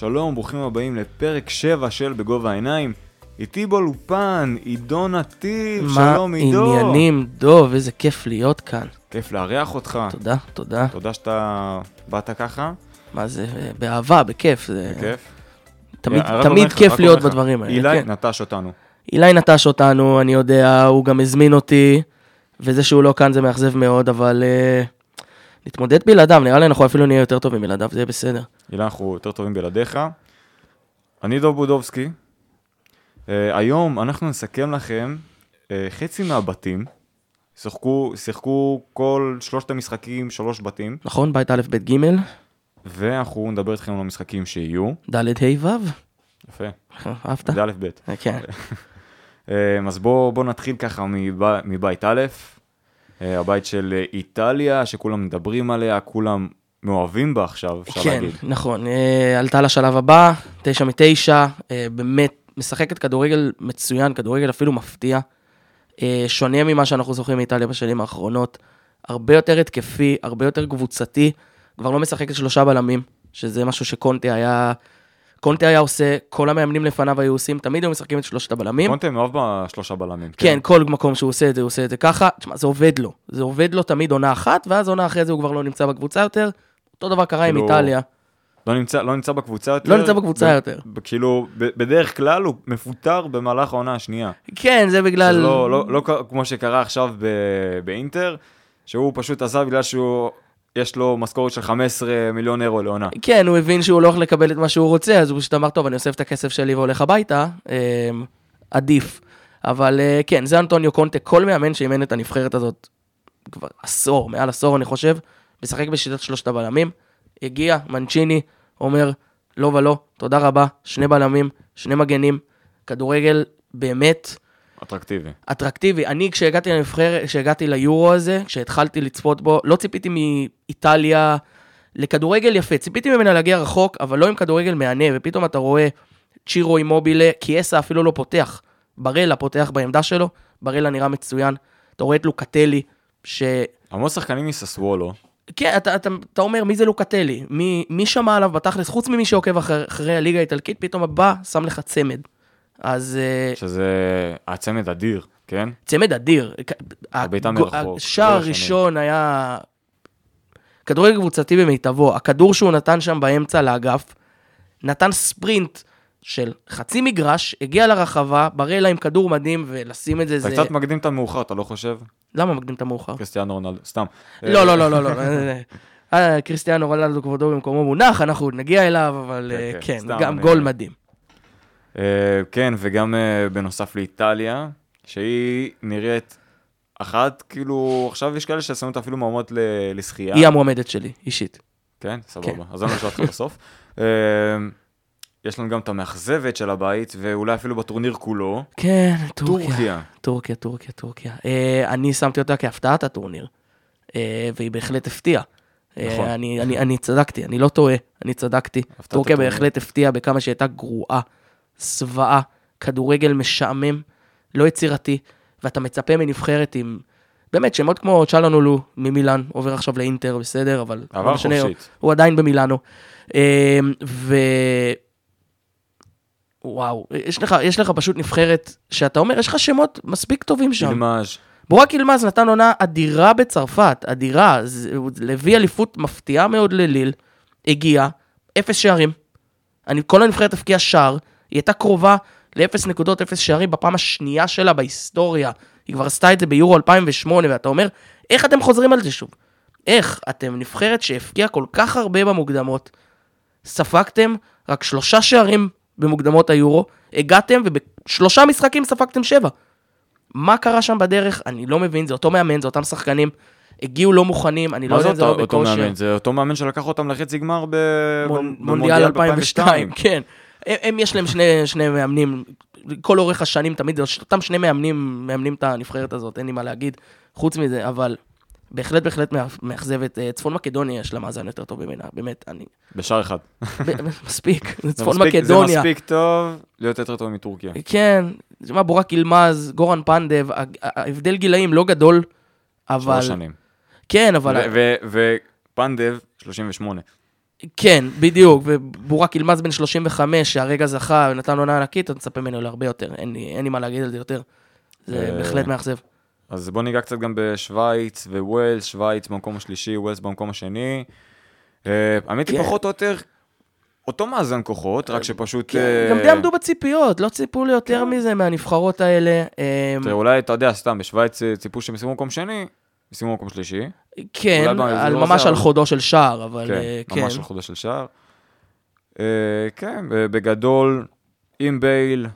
שלום, ברוכים הבאים לפרק 7 של בגובה העיניים. איתי באולפן, עידו נתיב, שלום עידו. מה עניינים, דוב, איזה כיף להיות כאן. כיף לארח אותך. תודה, תודה. תודה שאתה באת ככה, מה זה, אה, באהבה, בכיף. זה בכיף. תמיד, תמיד כיף להיות בדברים האלה. אילי כן. נטש אותנו. אילי נטש אותנו, אני יודע, הוא גם הזמין אותי, וזה שהוא לא כאן זה מאכזב מאוד, אבל אה, נתמודד בלעדיו, נראה לי אנחנו אפילו נהיה יותר טובים בלעדיו, זה יהיה בסדר. אילי, אנחנו יותר טובים בלעדיך. אני דוב בודובסקי. אה, היום אנחנו נסכם לכם אה, חצי מהבתים. שיחקו, שיחקו כל שלושת המשחקים, שלוש בתים, נכון? בית א', ב', ג', ואנחנו נדבר איתכם על המשחקים שיהיו. ד', ה', ו', יפה, אהבת? זה א' ב'. כן. אז בואו בוא נתחיל ככה מב, מבית א', אה, הבית של אה, איטליה, שכולם מדברים עליה, כולם מאוהבים בה עכשיו, אפשר כן, להגיד. נכון. אה, עלתה לשלב הבא, תשע מתשע, אה, באמת משחקת כדורגל מצוין, כדורגל אפילו מפתיע. אה, שונה ממה שאנחנו זוכרים מאיטליה בשנים האחרונות. הרבה יותר התקפי, הרבה יותר קבוצתי. כבר לא משחקת שלושה בלמים, שזה משהו שקונטה היה... קונטה היה עושה, כל המאמנים לפניו היו עושים, תמיד היו משחקים את שלושת הבלמים. קונטה מאוהב בשלושה בלמים. כן, כל מקום שהוא עושה את זה, הוא עושה את זה ככה. תשמע, זה עובד לו. זה עובד לו תמיד עונה אחת, ואז עונה אחרי זה הוא כבר לא נמצא בקבוצה יותר. אותו דבר קרה עם כאילו, איטליה. לא נמצא, לא נמצא בקבוצה יותר. לא נמצא בקבוצה ב- יותר. ב- כאילו, ב- בדרך כלל הוא מפוטר במהלך העונה השנייה. כן, זה בגלל... שזה לא, לא, לא כ- כמו שקרה עכשיו ב- באינטר, שהוא פשוט עזב בגלל שהוא, יש לו משכורת של 15 מיליון אירו לעונה. כן, הוא הבין שהוא לא הולך לקבל את מה שהוא רוצה, אז הוא פשוט אמר, טוב, אני אוסף את הכסף שלי והולך הביתה, אה, עדיף. אבל אה, כן, זה אנטוניו קונטה, כל מאמן שאימן את הנבחרת הזאת כבר עשור, מעל עשור אני חושב, משחק בשיטת שלושת הבלמים, הגיע, מנצ'יני, אומר, לא ולא, תודה רבה, שני בלמים, שני מגנים, כדורגל באמת אטרקטיבי. אטרקטיבי. אני, כשהגעתי לנבחרת, כשהגעתי ליורו הזה, כשהתחלתי לצפות בו, לא ציפיתי מאיטליה לכדורגל יפה. ציפיתי ממנה להגיע רחוק, אבל לא עם כדורגל מהנה, ופתאום אתה רואה צ'ירו אימובילה, קיאסה אפילו לא פותח. ברלה פותח בעמדה שלו, ברלה נראה מצוין. אתה רואה את לוקטלי, ש... המון שחקנים מססוולו, כן, אתה, אתה, אתה אומר, מי זה לוקטלי? מי, מי שמע עליו בתכלס? חוץ ממי שעוקב אחרי, אחרי הליגה האיטלקית, פתאום הבא שם לך צמד. אז... אה, שזה הצמד אדיר, כן? צמד אדיר. הבעיטה הג- מרחוק, השער. הראשון היה כדורגל קבוצתי במיטבו. הכדור שהוא נתן שם באמצע לאגף, נתן ספרינט של חצי מגרש, הגיע לרחבה, ברלה עם כדור מדהים, ולשים את זה, אתה זה... קצת מקדים את המאוחר, אתה לא חושב? למה מקדים את המאוחר? קריסטיאנו רונלדו, סתם. לא, לא, לא, לא, לא. אה, אה, קריסטיאנו רונלדו כבודו במקומו מונח, אנחנו נגיע אליו, אבל כן, כן, כן, גם גול מדהים. אה, כן, וגם אה, בנוסף לאיטליה, שהיא נראית אחת, כאילו, עכשיו יש כאלה ששמים אותה אפילו מועמדות ל- לשחייה. היא המועמדת שלי, אישית. כן, סבבה. אז אני אשאל אותך בסוף. אה, יש לנו גם את המאכזבת של הבית, ואולי אפילו בטורניר כולו, כן, טורקיה. טורקיה. טורקיה, טורקיה, טורקיה. אה, אני שמתי אותה כהפתעת הטורניר, אה, והיא בהחלט הפתיעה. אה, נכון. אני, אני, אני צדקתי, אני לא טועה, אני צדקתי. טורקיה הטורניר. בהחלט הפתיעה בכמה שהיא הייתה גרועה, זוועה, כדורגל משעמם, לא יצירתי, ואתה מצפה מנבחרת עם... באמת, שמות כמו צ'אלנולו ממילאן, עובר עכשיו לאינטר, בסדר, אבל... לא עבר משנה, חופשית. הוא עדיין במילאנו. אה, ו... וואו, יש לך, יש לך פשוט נבחרת שאתה אומר, יש לך שמות מספיק טובים שם. אילמאז', ברוק ילמז נתן עונה אדירה בצרפת, אדירה. הוא הביא אליפות מפתיעה מאוד לליל, הגיע, אפס שערים. אני, כל הנבחרת הבקיעה שער, היא הייתה קרובה לאפס נקודות, אפס שערים בפעם השנייה שלה בהיסטוריה. היא כבר עשתה את זה ביורו 2008, ואתה אומר, איך אתם חוזרים על זה שוב? איך? אתם נבחרת שהבקיעה כל כך הרבה במוקדמות, ספגתם רק שלושה שערים במוקדמות היורו, הגעתם ובשלושה משחקים ספגתם שבע. מה קרה שם בדרך? אני לא מבין, זה אותו מאמן, זה אותם שחקנים, הגיעו לא מוכנים, אני לא מה יודע זה אם זה לא אותו אותו בכושר. מאמן? זה אותו מאמן שלקח אותם לחצי גמר ב- מונ- ב- מונדיאל 2002, כן. הם, הם יש להם שני, שני מאמנים, כל אורך השנים תמיד, אותם שני מאמנים מאמנים את הנבחרת הזאת, אין לי מה להגיד, חוץ מזה, אבל בהחלט בהחלט מאכ- מאכזבת. אה, צפון מקדוניה יש לה מאזן יותר טוב ממנה, באמת, אני... בשער אחד. מספיק, זה צפון מספיק- מקדוניה. זה מספיק טוב להיות יותר טוב מטורקיה. כן, תשמע, בורק ילמז, גורן פנדב, ההבדל גילאים לא גדול, אבל... שלוש שנים. כן, אבל... ופנדב, 38. כן, בדיוק, ובורק ילמז בן 35, שהרגע זכה ונתן עונה ענקית, אתה מצפה ממנו להרבה יותר, אין לי, אין לי מה להגיד על זה יותר. זה אה, בהחלט מאכזב. אז בוא ניגע קצת גם בשוויץ וווילס, שוויץ במקום השלישי, ווילס במקום השני. אה, האמת היא כן. פחות או יותר אותו מאזן כוחות, רק שפשוט... כן, אה, גם די עמדו בציפיות, לא ציפו לי יותר מזה מהנבחרות האלה. אה, תראה, אולי, אתה יודע, סתם, בשוויץ ציפו שהם ישימו מקום שני, ישימו מקום שלישי. כן, על, לא ממש על חודו של שער, אבל כן, אה, כן. ממש על חודו של שער. אה, כן, אה, בגדול, אם בייל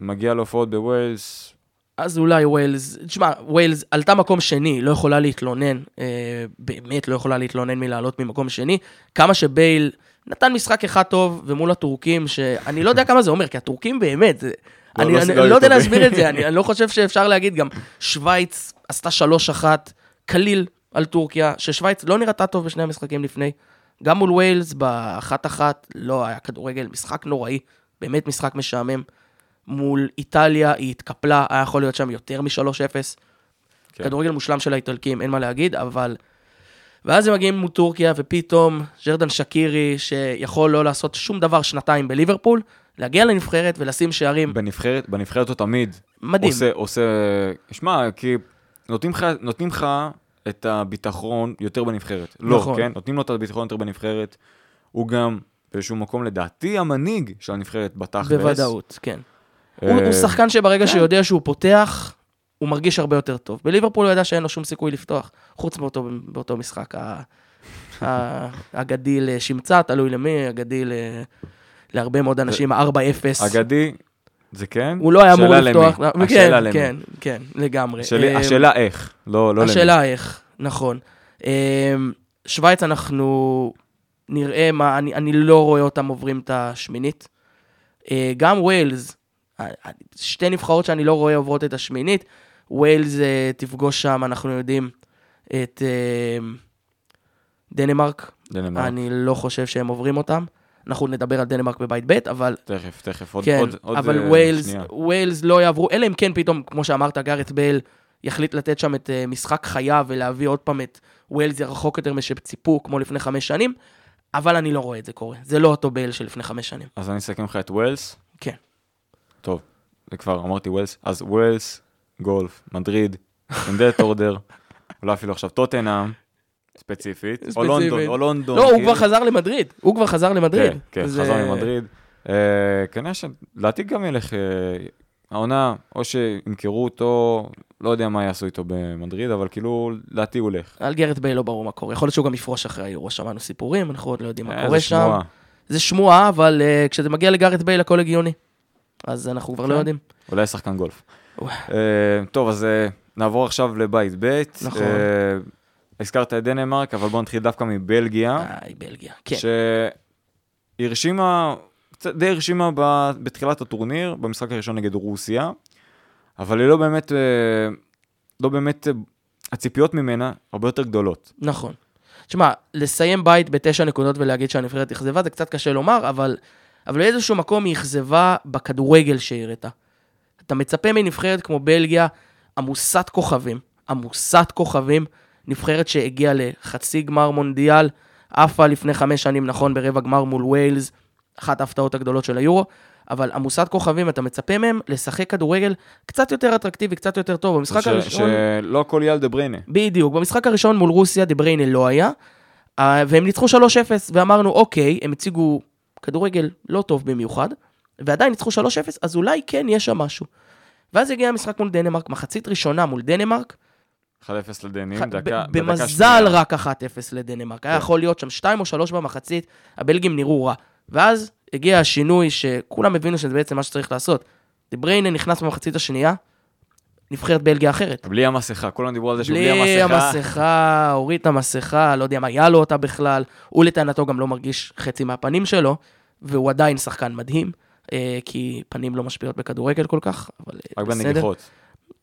מגיע להופעות בווילס, אז אולי ווילס, תשמע, ווילס עלתה מקום שני, לא יכולה להתלונן, אה, באמת לא יכולה להתלונן מלעלות ממקום שני. כמה שבייל נתן משחק אחד טוב, ומול הטורקים, שאני לא יודע כמה זה אומר, כי הטורקים באמת, זה, לא, אני, לא- אני, לא לא יודע. להסביר את זה, אני, אני לא חושב שאפשר להגיד גם, שווייץ עשתה שלוש אחת, קליל על טורקיה, ששווייץ לא נראתה טוב בשני המשחקים לפני. גם מול ווילס, באחת אחת, לא היה כדורגל, משחק נוראי, באמת משחק משעמם. מול איטליה, היא התקפלה, היה יכול להיות שם יותר מ-3-0. כן. כדורגל מושלם של האיטלקים, אין מה להגיד, אבל... ואז הם מגיעים מול טורקיה, ופתאום ג'רדן שקירי, שיכול לא לעשות שום דבר שנתיים בליברפול, להגיע לנבחרת ולשים שערים, בנבחרת, בנבחרת הוא תמיד מדהים. עושה, עושה, שמע, כי נותנים לך, נותנים לך את הביטחון יותר בנבחרת. לא, נכון. כן? נותנים לו את הביטחון יותר בנבחרת. הוא גם באיזשהו מקום, לדעתי, המנהיג של הנבחרת בתכלס. בוודאות, כן. אה, הוא, הוא שחקן שברגע שיודע שהוא פותח, הוא מרגיש הרבה יותר טוב. בליברפול הוא ידע שאין לו שום סיכוי לפתוח, חוץ מאותו, באותו משחק ה- ה- אגדי לשמצה, תלוי למי, אגדי ל... להרבה מאוד אנשים, ה-4-0. אגדי, זה כן? הוא לא היה אמור השאלה לפתוח. למי. כן, השאלה למי. כן, כן, לגמרי. השאלה- אה, השאלה איך, לא לא למי. השאלה איך, נכון. אה, שווייץ אנחנו נראה מה, אני, אני לא רואה אותם עוברים את השמינית. אה, גם ווילס, אה, שתי נבחרות שאני לא רואה עוברות את השמינית. ווילס אה, תפגוש שם, אנחנו יודעים, את אה, דנמרק. דנמרק. אני לא חושב שהם עוברים אותם. אנחנו נדבר על דנמרק בבית ב', אבל תכף, תכף, עוד כן, עוד- עוד, אבל אה, ווילס, שנייה. ווילס לא יעברו, אלא אם כן פתאום, כמו שאמרת, גארט בייל יחליט לתת שם את אה, משחק חייו ולהביא עוד פעם את ווילס רחוק יותר משציפו, כמו לפני חמש שנים, אבל אני לא רואה את זה קורה. זה לא אותו בייל של לפני חמש שנים. אז אני אסכם לך את ווילס. כן. טוב, זה כבר אמרתי ווילס. אז ווילס, גולף, מדריד, אינדט אורדר, אולי אפילו עכשיו טוטנאם, ספציפית. או ספציפית. לונדון, או לונדון. לא, הוא כאילו. כבר חזר למדריד. הוא כבר חזר למדריד. כן, כן, חזר ממדריד. אה, כנראה שלדעתי גם ילך, אה, העונה, או שימכרו אותו, לא יודע מה יעשו איתו במדריד, אבל כאילו, לדעתי הוא הולך. על גארט בייל לא ברור מה קורה. יכול להיות שהוא גם יפרוש אחרי היורו, שמענו סיפורים, אנחנו עוד לא יודעים מה אה, קורה שם. שמועה. זה שמועה, אבל אה, כשזה מגיע לגארט בייל הכל הגיוני. אז אנחנו כבר לא כן. יודעים. אולי שחקן גולף. אה, טוב, אז אה, נעבור עכשיו לבית ב'. נכון. אה, הזכרת את דנמרק, אבל בואו נתחיל דווקא מבלגיה. איי, בלגיה. כן. שהיא הרשימה, קצת די הרשימה ב- בתחילת הטורניר, במשחק הראשון נגד רוסיה, אבל היא לא באמת, אה, לא באמת, אה, הציפיות ממנה הרבה יותר גדולות. נכון. תשמע, לסיים בית בתשע נקודות ולהגיד שהנבחרת אכזבה, זה קצת קשה לומר, אבל, אבל באיזשהו מקום היא אכזבה בכדורגל שהיא הראתה. אתה מצפה מנבחרת כמו בלגיה, עמוסת כוכבים, עמוסת כוכבים, נבחרת שהגיעה לחצי גמר מונדיאל, עפה לפני חמש שנים, נכון, ברבע גמר מול ויילס, אחת ההפתעות הגדולות של היורו, אבל עמוסת כוכבים, אתה מצפה מהם לשחק כדורגל קצת יותר אטרקטיבי, קצת יותר טוב. במשחק ש- הראשון... שלא הכל יהיה על דה בריינה. בדיוק, במשחק הראשון מול רוסיה דיבריינה לא היה, אה, והם ניצחו 3-0, ואמרנו, אוקיי, הם הציגו כדורגל לא טוב במיוחד, ועדיין ניצחו 3-0, אז אולי כן יש שם משהו. ואז הגיע המשחק מול דנמרק, מחצית ראשונה מול דנמרק, 1-0 לדנים, דקה, בדקה במזל שנייה. רק 1-0 לדנמרק. היה כן. יכול להיות שם 2 או 3 במחצית, הבלגים נראו רע. ואז הגיע השינוי שכולם הבינו שזה בעצם מה שצריך לעשות. דיבריינה נכנס במחצית השנייה, נבחרת בלגיה אחרת. בלי המסכה, כולם דיברו על זה שבלי בלי המסכה. המסכה, הוריד את המסכה, לא יודע מה היה לו אותה בכלל. הוא לטענתו גם לא מרגיש חצי מהפנים שלו, והוא עדיין שחקן מדהים, אה, כי פנים לא משפיעות בכדורגל כל כך, אבל אה, רק בסדר. בנגיחות.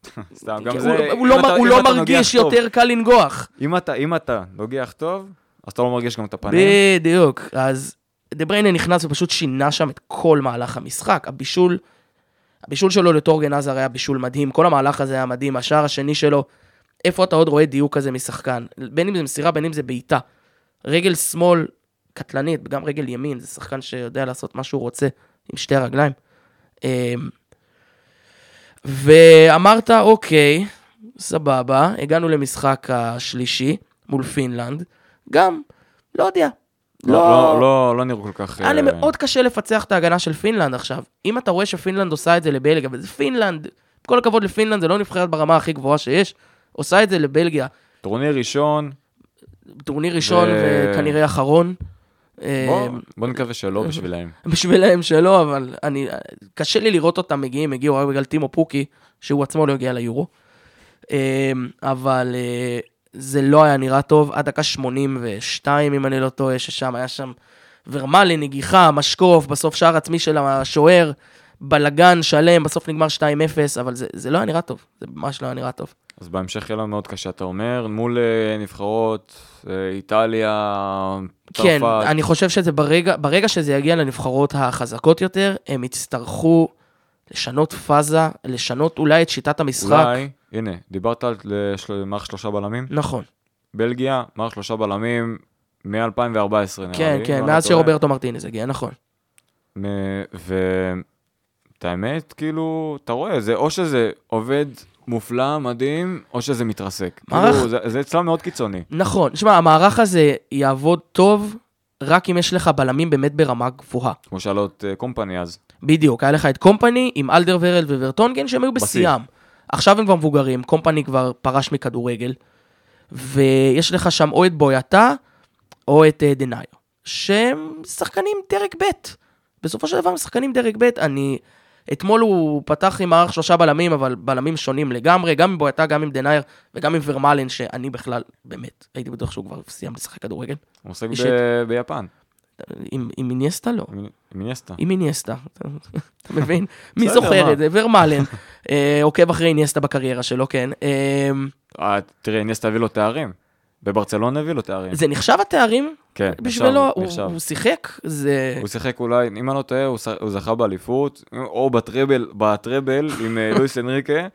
סתם, גם כן, זה, הוא- לא לא אתה מרגיש יותר קל לנגוח. אם אתה, אם אתה נוגח טוב, אז אתה לא מרגיש גם את הפנים. בדיוק. אז דה בריינה נכנס ופשוט שינה שם את כל מהלך המשחק. הבישול, הבישול שלו לטורגן עזר היה בישול מדהים, כל המהלך הזה היה מדהים, השער השני שלו, איפה אתה עוד רואה דיוק כזה משחקן? בין אם זה מסירה, בין אם זה בעיטה. רגל שמאל קטלנית, גם רגל ימין, זה שחקן שיודע לעשות מה שהוא רוצה עם שתי הרגליים. ואמרת, אוקיי, סבבה, הגענו למשחק השלישי מול פינלנד, גם, לא יודע. לא, לא, לא, לא נראו כל כך... היה לי אה, מאוד קשה לפצח את ההגנה של פינלנד עכשיו. אם אתה רואה שפינלנד עושה את זה לבלגיה, וזה פינלנד, כל הכבוד לפינלנד, זה לא נבחרת ברמה הכי גבוהה שיש, עושה את זה לבלגיה. טורניר ראשון, טורניר ראשון ו- וכנראה אחרון. בוא, אה, בוא נקווה שלא בשבילהם. בשבילם שלא, אבל אני, קשה לי לראות אותם מגיעים, הגיעו רק בגלל טימו פוקי, שהוא עצמו לא הגיע ליורו. אה, אבל אה, זה לא היה נראה טוב, עד דקה 82, אם אני לא טועה, ששם היה שם ורמלי, נגיחה, משקוף, בסוף שער עצמי של השוער, בלגן שלם, בסוף נגמר 2-0, אבל זה, זה לא היה נראה טוב, זה ממש לא היה נראה טוב. אז בהמשך יהיה לנו מאוד קשה, אתה אומר, מול אה, נבחרות, אה, איטליה, כן, צרפת. אני חושב שזה ברגע, ברגע שזה יגיע לנבחרות החזקות יותר, הם יצטרכו לשנות פאזה, לשנות אולי את שיטת המשחק. אולי, הנה, דיברת על של- מערך שלושה בלמים? נכון, בלגיה, מערך שלושה בלמים מ-2014 נראה לי. כן, כן, מאז. שרוברטו מרטינס הגיע, נכון. מ- ואת האמת, כאילו, אתה רואה, זה או שזה עובד מופלא, מדהים, או שזה מתרסק. מערך- כאילו, זה, זה אצלם מאוד קיצוני. נכון, שמע, המערך הזה יעבוד טוב רק אם יש לך בלמים באמת ברמה גבוהה. כמו שהיה לו את אה, קומפני אז. בדיוק, היה לך את קומפני עם אלדר ורל וורטונגן שהם היו בשיא. בשיאם. עכשיו הם כבר מבוגרים, קומפני כבר פרש מכדורגל, ויש לך שם או את בויאטה או את אה, דנאיו, שהם שחקנים דרג ב'. בסופו של דבר הם שחקנים דרג ב', אני... אתמול הוא פתח עם מערך שלושה בלמים, אבל בלמים שונים לגמרי, גם עם בויאטה, גם עם דנאייר וגם עם ורמלן, שאני בכלל, באמת, הייתי בטוח שהוא כבר סיים לשחק כדורגל. הוא עוסק ב- ביפן, עם, איניאסטה לא. עם איניאסטה. עם איניאסטה, אתה מבין? מי זוכר? את זה? ורמלן, אה, עוקב אחרי איניאסטה בקריירה שלו, כן. אה, אה, תראה, איניאסטה הביא לו תארים. בברצלונה הביא לו תארים. זה נחשב התארים כן, בשבילו? הוא- נחשב. הוא שיחק? זה... הוא שיחק אולי, אם אני לא טועה, הוא ש- הוא זכה באליפות, או בטראבל, בטראבל עם אה, לואיס אנריקה.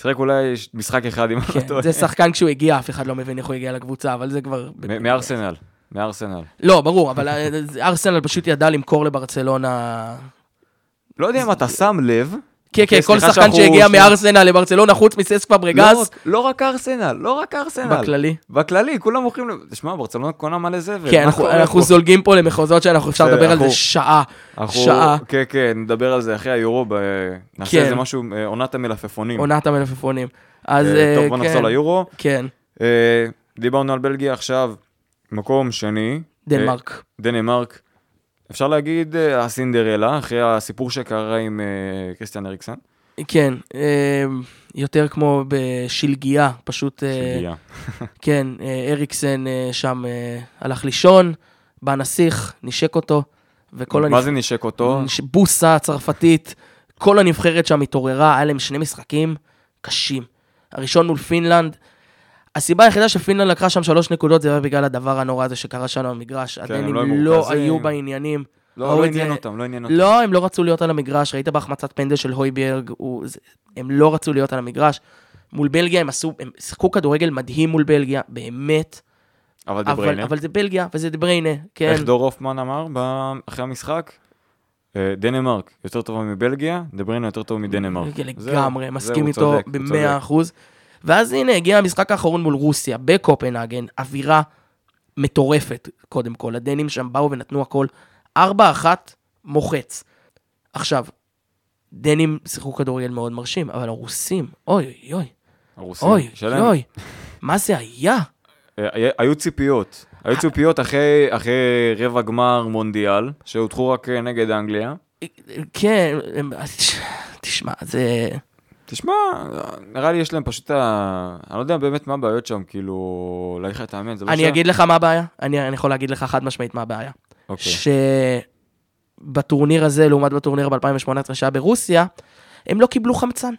שיחק אולי משחק אחד, אם אני לא כן, טועה. זה שחקן כשהוא הגיע, אף אחד לא מבין איך הוא הגיע לקבוצה, אבל זה כבר... מארסנל, מארסנל. לא, ברור, אבל אה, ארסנל פשוט ידע למכור לברצלונה... לא יודע אם אתה שם לב. כן, כן, אוקיי, כל שחקן שהגיע מארסנל לברצלונה, חוץ מסס לא פברגס, רק- לא רק ארסנל, לא רק ארסנל. בכללי. בכללי, כולם ל- תשמע, ברצלונה קונה מלא זבל. כן, אנחנו-? זולגים פה למחוזות שאנחנו אפשר לדבר על זה שעה. שעה. כן, כן, נדבר על זה אחרי היורו, נעשה כן. איזה משהו, אה, עונת המלפפונים. עונת המלפפונים. אז אה, אה, טוב, בוא כן, נחזור ליורו. כן, דיברנו על בלגיה עכשיו, מקום שני. דנמרק. דנמרק. אפשר להגיד אה, הסינדרלה, אחרי הסיפור שקרה עם אה, קריסטיאן אריקסן. כן, אה, יותר כמו בשלגיה, פשוט, שהגיע. כן, אריקסן שם הלך לישון, בא נסיך, נשק אותו, וכל מה זה נשק אותו? בוסה צרפתית, כל הנבחרת שם התעוררה, היה להם שני משחקים קשים. הראשון מול פינלנד, הסיבה היחידה שפינלנד לקחה שם שלוש נקודות זה היה בגלל הדבר הנורא הזה שקרה שם במגרש. כן, הדנים לא, לא היו בעניינים. לא, לא עניין זה... אותם, לא עניין אותם. לא, הם לא רצו להיות על המגרש, ראית בהחמצת פנדל של הויברג, הוא... הם לא רצו להיות על המגרש. מול בלגיה הם עשו, הם שיחקו כדורגל מדהים מול בלגיה, באמת. אבל זה דה בריינה. אבל זה בלגיה, וזה דה בריינה, כן. איך דור הופמן אמר אחרי המשחק? אה, דנמרק יותר טובה מבלגיה, דבריינה יותר טוב מדנמרק. לגמרי, מסכים איתו במאה אחוז. צודק. ואז הנה, הגיע המשחק האחרון מול רוסיה, בקופנהגן, אווירה מטורפת, קודם כל. הדנים שם באו ונתנו הכל. 4-1 מוחץ. עכשיו, דנים שיחקו כדורגל מאוד מרשים, אבל הרוסים, אוי אוי אוי, הרוסים. אוי שלהם. אוי, מה זה היה? אה, היה- היו ציפיות. היו ציפיות אחרי אחרי רבע גמר מונדיאל, שהודחו רק אה, נגד אנגליה. כן, תשמע, זה... תשמע, נראה לי יש להם פשוט ה... אני לא יודע באמת מה הבעיות שם, כאילו, להגיד לך את האמת, זה לא אני ש- אגיד לך מה הבעיה, אני אני יכול להגיד לך חד משמעית מה הבעיה. אוקיי. שבטורניר הזה, לעומת בטורניר ב-2018 שהיה ברוסיה, הם לא קיבלו חמצן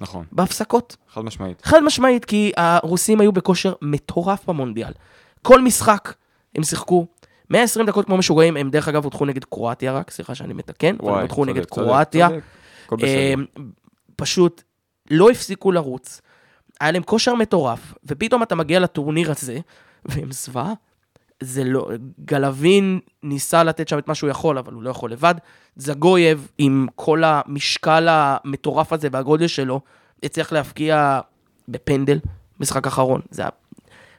נכון, בהפסקות. חד משמעית. חד משמעית, כי הרוסים היו בכושר מטורף במונדיאל. כל משחק הם שיחקו 120 דקות כמו משוגעים, הם דרך אגב הודחו נגד קרואטיה רק, סליחה שאני מתקן, אבל הם וואי, הודחו נגד צודק, קרואטיה. צודק. הם פשוט לא הפסיקו לרוץ, היה להם כושר מטורף, ופתאום אתה מגיע לטורניר הזה, והם זוועה. זה לא, גלווין ניסה לתת שם את מה שהוא יכול, אבל הוא לא יכול לבד. זגוייב, עם כל המשקל המטורף הזה והגודל שלו, הצליח להפקיע בפנדל, משחק אחרון. זה היה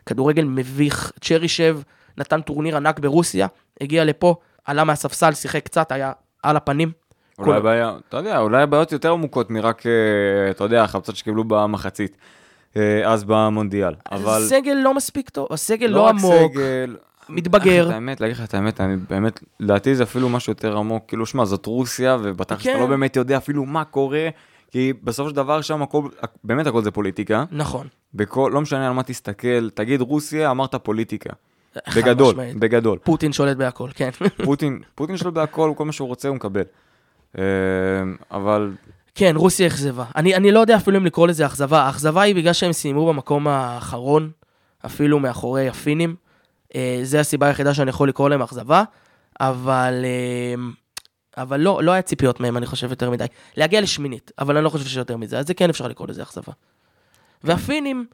כדורגל מביך. צ'רישב נתן טורניר ענק ברוסיה, הגיע לפה, עלה מהספסל, שיחק קצת, היה על הפנים. אולי הבעיה, אתה יודע, אולי הבעיות יותר עמוקות מרק, אה, אתה יודע, החמצות שקיבלו במחצית, אה, אז במונדיאל. אבל הסגל לא מספיק טוב, הסגל לא לא עמוק, סגל, מתבגר. את האמת, להגיד לך את האמת, אני באמת, לדעתי זה אפילו משהו יותר עמוק, כאילו, שמע, זאת רוסיה, ובטח שאתה כן. לא באמת יודע אפילו מה קורה, כי בסופו של דבר שם הכל, באמת הכל זה פוליטיקה. נכון. בכל, לא משנה על מה תסתכל, תגיד רוסיה, אמרת פוליטיקה. חד בגדול. בגדול. פוטין שולט בהכל, כן. פוטין, פוטין שלו בהכל, כל מה שהוא רוצה הוא מקבל. אה, אבל כן, רוסיה אכזבה. אני, אני לא יודע אפילו אם לקרוא לזה אכזבה. האכזבה היא בגלל שהם סיימו במקום האחרון, אפילו מאחורי הפינים. אה, זה הסיבה היחידה שאני יכול לקרוא להם אכזבה, אבל, אה, אבל לא, לא היה ציפיות מהם, אני חושב, יותר מדי. להגיע לשמינית, אבל אני לא חושב שיותר מזה, אז זה כן אפשר לקרוא לזה אכזבה. והפינים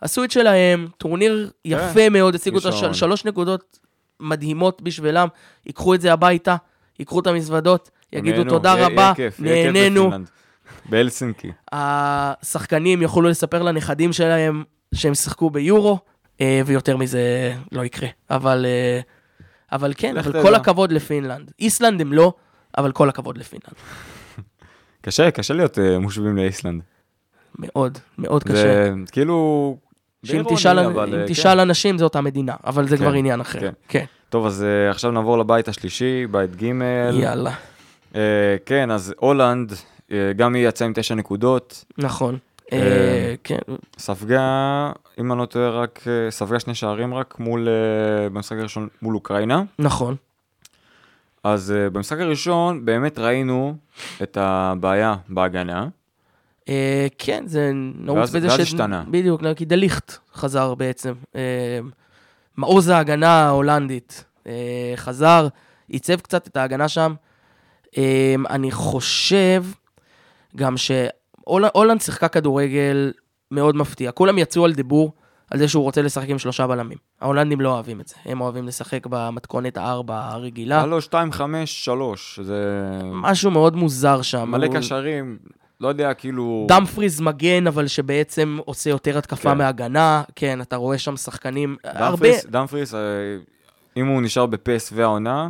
עשו את שלהם, טורניר יפה מאוד, השיגו את שלוש נקודות מדהימות בשבילם, ייקחו את זה הביתה, ייקחו את המזוודות, יגידו נהנו, תודה יהיה- רבה, יהיה כיף, נהנינו. בהלסינקי. השחקנים יוכלו לספר לנכדים שלהם שהם שיחקו ביורו, אה, ויותר מזה לא יקרה. אבל, אה, אבל כן, אבל תדע. כל הכבוד לפינלנד. איסלנד הם לא, אבל כל הכבוד לפינלנד. קשה, קשה להיות אה, מושבים לאיסלנד. מאוד, מאוד קשה. זה כאילו... שאם תשאל, אבל, אם אה, תשאל אנשים זה אותה מדינה, אבל זה כן, כבר עניין אחר. כן. כן, טוב, אז עכשיו נעבור לבית השלישי, בית ג'. יאללה, כן, אז הולנד, אה, גם היא יצאה עם תשע נקודות. נכון. אה, כן, ספגה, אם אני לא טועה, רק, ספגה שני שערים רק מול, אה, במשחק הראשון מול אוקראינה. נכון. אז אה, במשחק הראשון באמת ראינו את הבעיה בהגנה. אה, כן, זה נעוץ בזה ואז השתנה. בדיוק, כי דליכט חזר בעצם. אה, מעוז ההגנה ההולנדית אה, חזר, עיצב קצת את ההגנה שם. אה, אני חושב גם שהולנד שיחקה כדורגל מאוד מפתיע. כולם יצאו על דיבור על זה שהוא רוצה לשחק עם שלושה בלמים. ההולנדים לא אוהבים את זה, הם אוהבים לשחק במתכונת הארבע הרגילה. הלו, 2, 5, 3, זה משהו מאוד מוזר שם. מלא הוא- קשרים, לא יודע, כאילו... דמפריז מגן, אבל שבעצם עושה יותר התקפה כן. מהגנה. כן, אתה רואה שם שחקנים, הרבה... דמפריס, דמפריס, אה, אם הוא נשאר בפס והעונה,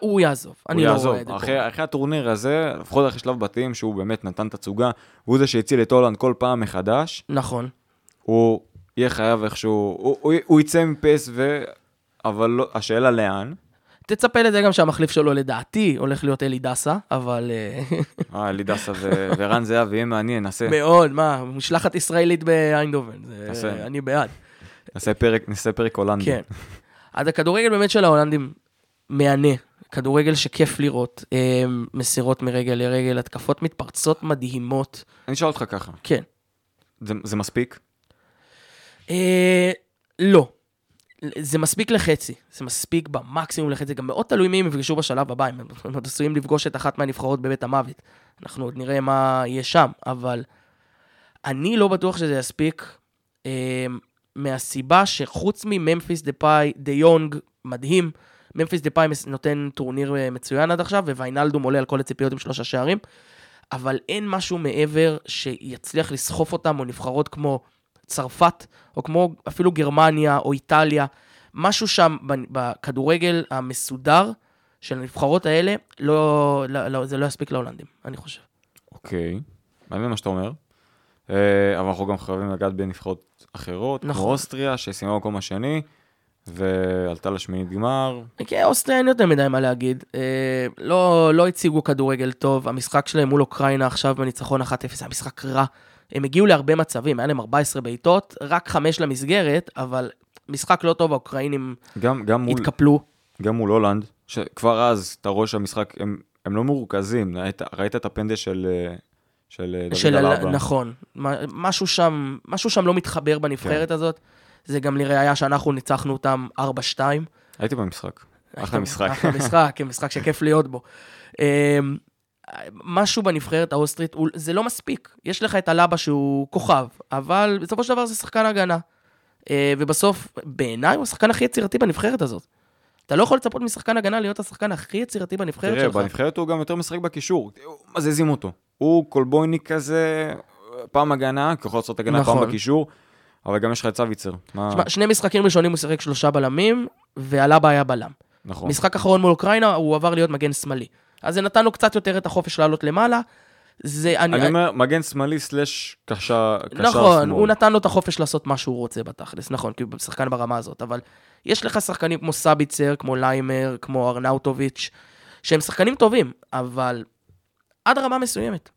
הוא יעזוב, הוא אני לא יעזוב. רואה את זה. אחרי. אחרי הטורניר הזה, לפחות אחרי שלב בתים, שהוא באמת נתן תצוגה, והוא זה שהציל את הולנד כל פעם מחדש, נכון. הוא יהיה חייב איכשהו, הוא, הוא, הוא יצא מפס ו... אבל לא, השאלה לאן. תצפה לזה גם שהמחליף שלו לדעתי הולך להיות אלי דסה, אבל אה, אה, אלי דסה ו- ורן זהב, יהיה מעניין, נעשה, מאוד, מה, משלחת ישראלית באיינדובן, זה-. אני בעד. נעשה פרק, נעשה פרק הולנדי. כן. אז הכדורגל באמת של ההולנדים מהנה. כדורגל שכיף לראות, אה, מסירות מרגל לרגל, התקפות מתפרצות מדהימות. אני אשאל אותך ככה, כן. זה, זה מספיק? אה, לא. זה מספיק לחצי, זה מספיק במקסימום לחצי, גם מאוד תלוי מי הם יפגשו בשלב הבא, הם הם עוד עשויים לפגוש את אחת מהנבחרות בבית המוות. אנחנו עוד נראה מה יהיה שם, אבל אני לא בטוח שזה יספיק, אה, מהסיבה שחוץ מממפיס דה פאי, דה יונג, מדהים, ממפיס דה פאי מס- נותן טורניר אה, מצוין עד עכשיו, וויינלדום עולה על כל הציפיות עם שלושה שערים, אבל אין משהו מעבר שיצליח לסחוף אותם, או נבחרות כמו צרפת, או כמו אפילו גרמניה או איטליה, משהו שם בכדורגל המסודר של הנבחרות האלה, לא, לא, לא, זה לא יספיק להולנדים, אני חושב. אוקיי, מעניין מה שאתה אומר. אה, אבל אנחנו גם חייבים לגעת בנבחרות אחרות, נכון. כמו אוסטריה, שסיימה במקום השני, ועלתה לשמינית גמר. כן, אוסטריה אין יותר מדי מה להגיד. אה, לא, לא הציגו כדורגל טוב, המשחק שלהם מול אוקראינה עכשיו בניצחון 1-0, היה משחק רע. הם הגיעו להרבה מצבים, היה להם 14 בעיטות, רק 5 למסגרת, אבל משחק לא טוב, האוקראינים גם, גם, מול, התקפלו. גם מול הולנד, שכבר אז אתה רואה שהמשחק, הם, הם לא מרוכזים, ראית, ראית את הפנדל של, אה, של אה, דוד של ה- אלבה. נכון. משהו שם, משהו שם לא מתחבר בנבחרת כן. הזאת. זה גם לראיה שאנחנו ניצחנו אותם 4-2. הייתי במשחק. אחלה משחק. אחלה משחק, כן, משחק שכיף להיות בו. אמ, משהו בנבחרת האוסטרית, זה לא מספיק. יש לך את הלבה שהוא כוכב, אבל בסופו של דבר זה שחקן הגנה. אה, ובסוף, בעיניי הוא השחקן הכי יצירתי בנבחרת הזאת. אתה לא יכול לצפות משחקן הגנה להיות השחקן הכי יצירתי בנבחרת תראה, שלך. בנבחרת הוא גם יותר משחק בקישור. מזיזים אותו. הוא קולבויניק כזה, פעם הגנה, כי יכול לעשות הגנה נכון. פעם בקישור, אבל גם יש לך את צוויצר. מה- תשמע, שני משחקים ראשונים הוא שיחק שלושה בלמים, ועלבה היה בלם. נכון. משחק אחרון מול אוקראינה, הוא עבר להיות מגן שמאלי. אז זה נתן לו קצת יותר את החופש לעלות למעלה. זה, אני, אני אומר, מגן שמאלי סלאש קשר קשר נכון, שמאל. הוא נתן לו את החופש לעשות מה שהוא רוצה בתכלס, נכון, כי הוא שחקן ברמה הזאת, אבל יש לך שחקנים כמו סביצר, כמו ליימר, כמו ארנאוטוביץ', שהם שחקנים טובים, אבל עד רמה מסוימת.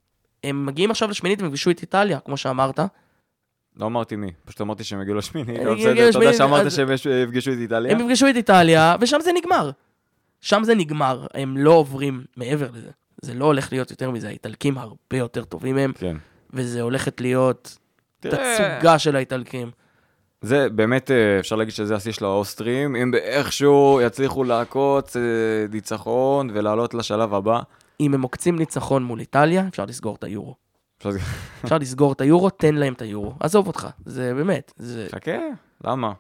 הם מגיעים עכשיו לשמינית והם יפגשו את איטליה, כמו שאמרת. לא אמרתי מי, פשוט אמרתי שהם יגיעו לשמיני. הם אבל בסדר, לשמינית, שאמרת שהם יפגשו את איטליה? הם יפגשו את איטליה, ושם זה נגמר. שם זה נגמר, הם לא עוברים מעבר לזה. זה לא הולך להיות יותר מזה, האיטלקים הרבה יותר טובים מהם, כן. וזה הולכת להיות תצוגה של האיטלקים. זה באמת, אה, אפשר להגיד שזה השיא של האוסטרים, אם באיכשהו יצליחו לעקוץ אה, ניצחון ולעלות לשלב הבא. אם הם עוקצים ניצחון מול איטליה, אפשר לסגור את היורו. אפשר לסגור את היורו, תן להם את היורו. עזוב אותך, זה באמת, זה... חכה, למה?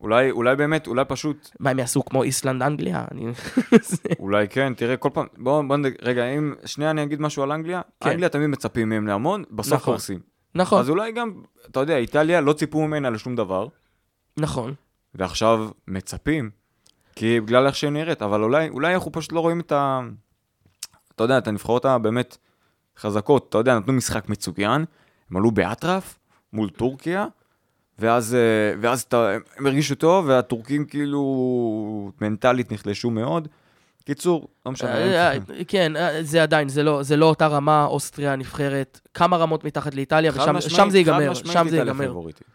אולי, אולי באמת, אולי פשוט, מה הם יעשו כמו איסלנד אנגליה? אני... אולי כן, תראה, כל פעם, בוא, בוא. רגע, אם שנייה אני אגיד משהו על אנגליה, כן. אנגליה תמיד מצפים מהם להמון, בסוף נכון. הורסים. נכון, אז אולי גם, אתה יודע, איטליה לא ציפו ממנה לשום דבר, נכון. ועכשיו מצפים, כי בגלל איך שהיא נראית, אבל אולי, אולי אנחנו פשוט לא רואים את ה... אתה יודע, את הנבחרות הבאמת חזקות, אתה יודע, נתנו משחק מצוין, הם עלו באטרף מול טורקיה, ואז, אה, ואז אתה, הם הרגישו טוב, והטורקים כאילו מנטלית נחלשו מאוד. קיצור, לא משנה. אה, אה, כן, זה עדיין, זה לא, זה לא אותה רמה, אוסטריה הנבחרת, כמה רמות מתחת לאיטליה, ושם זה ייגמר, שם זה ייגמר.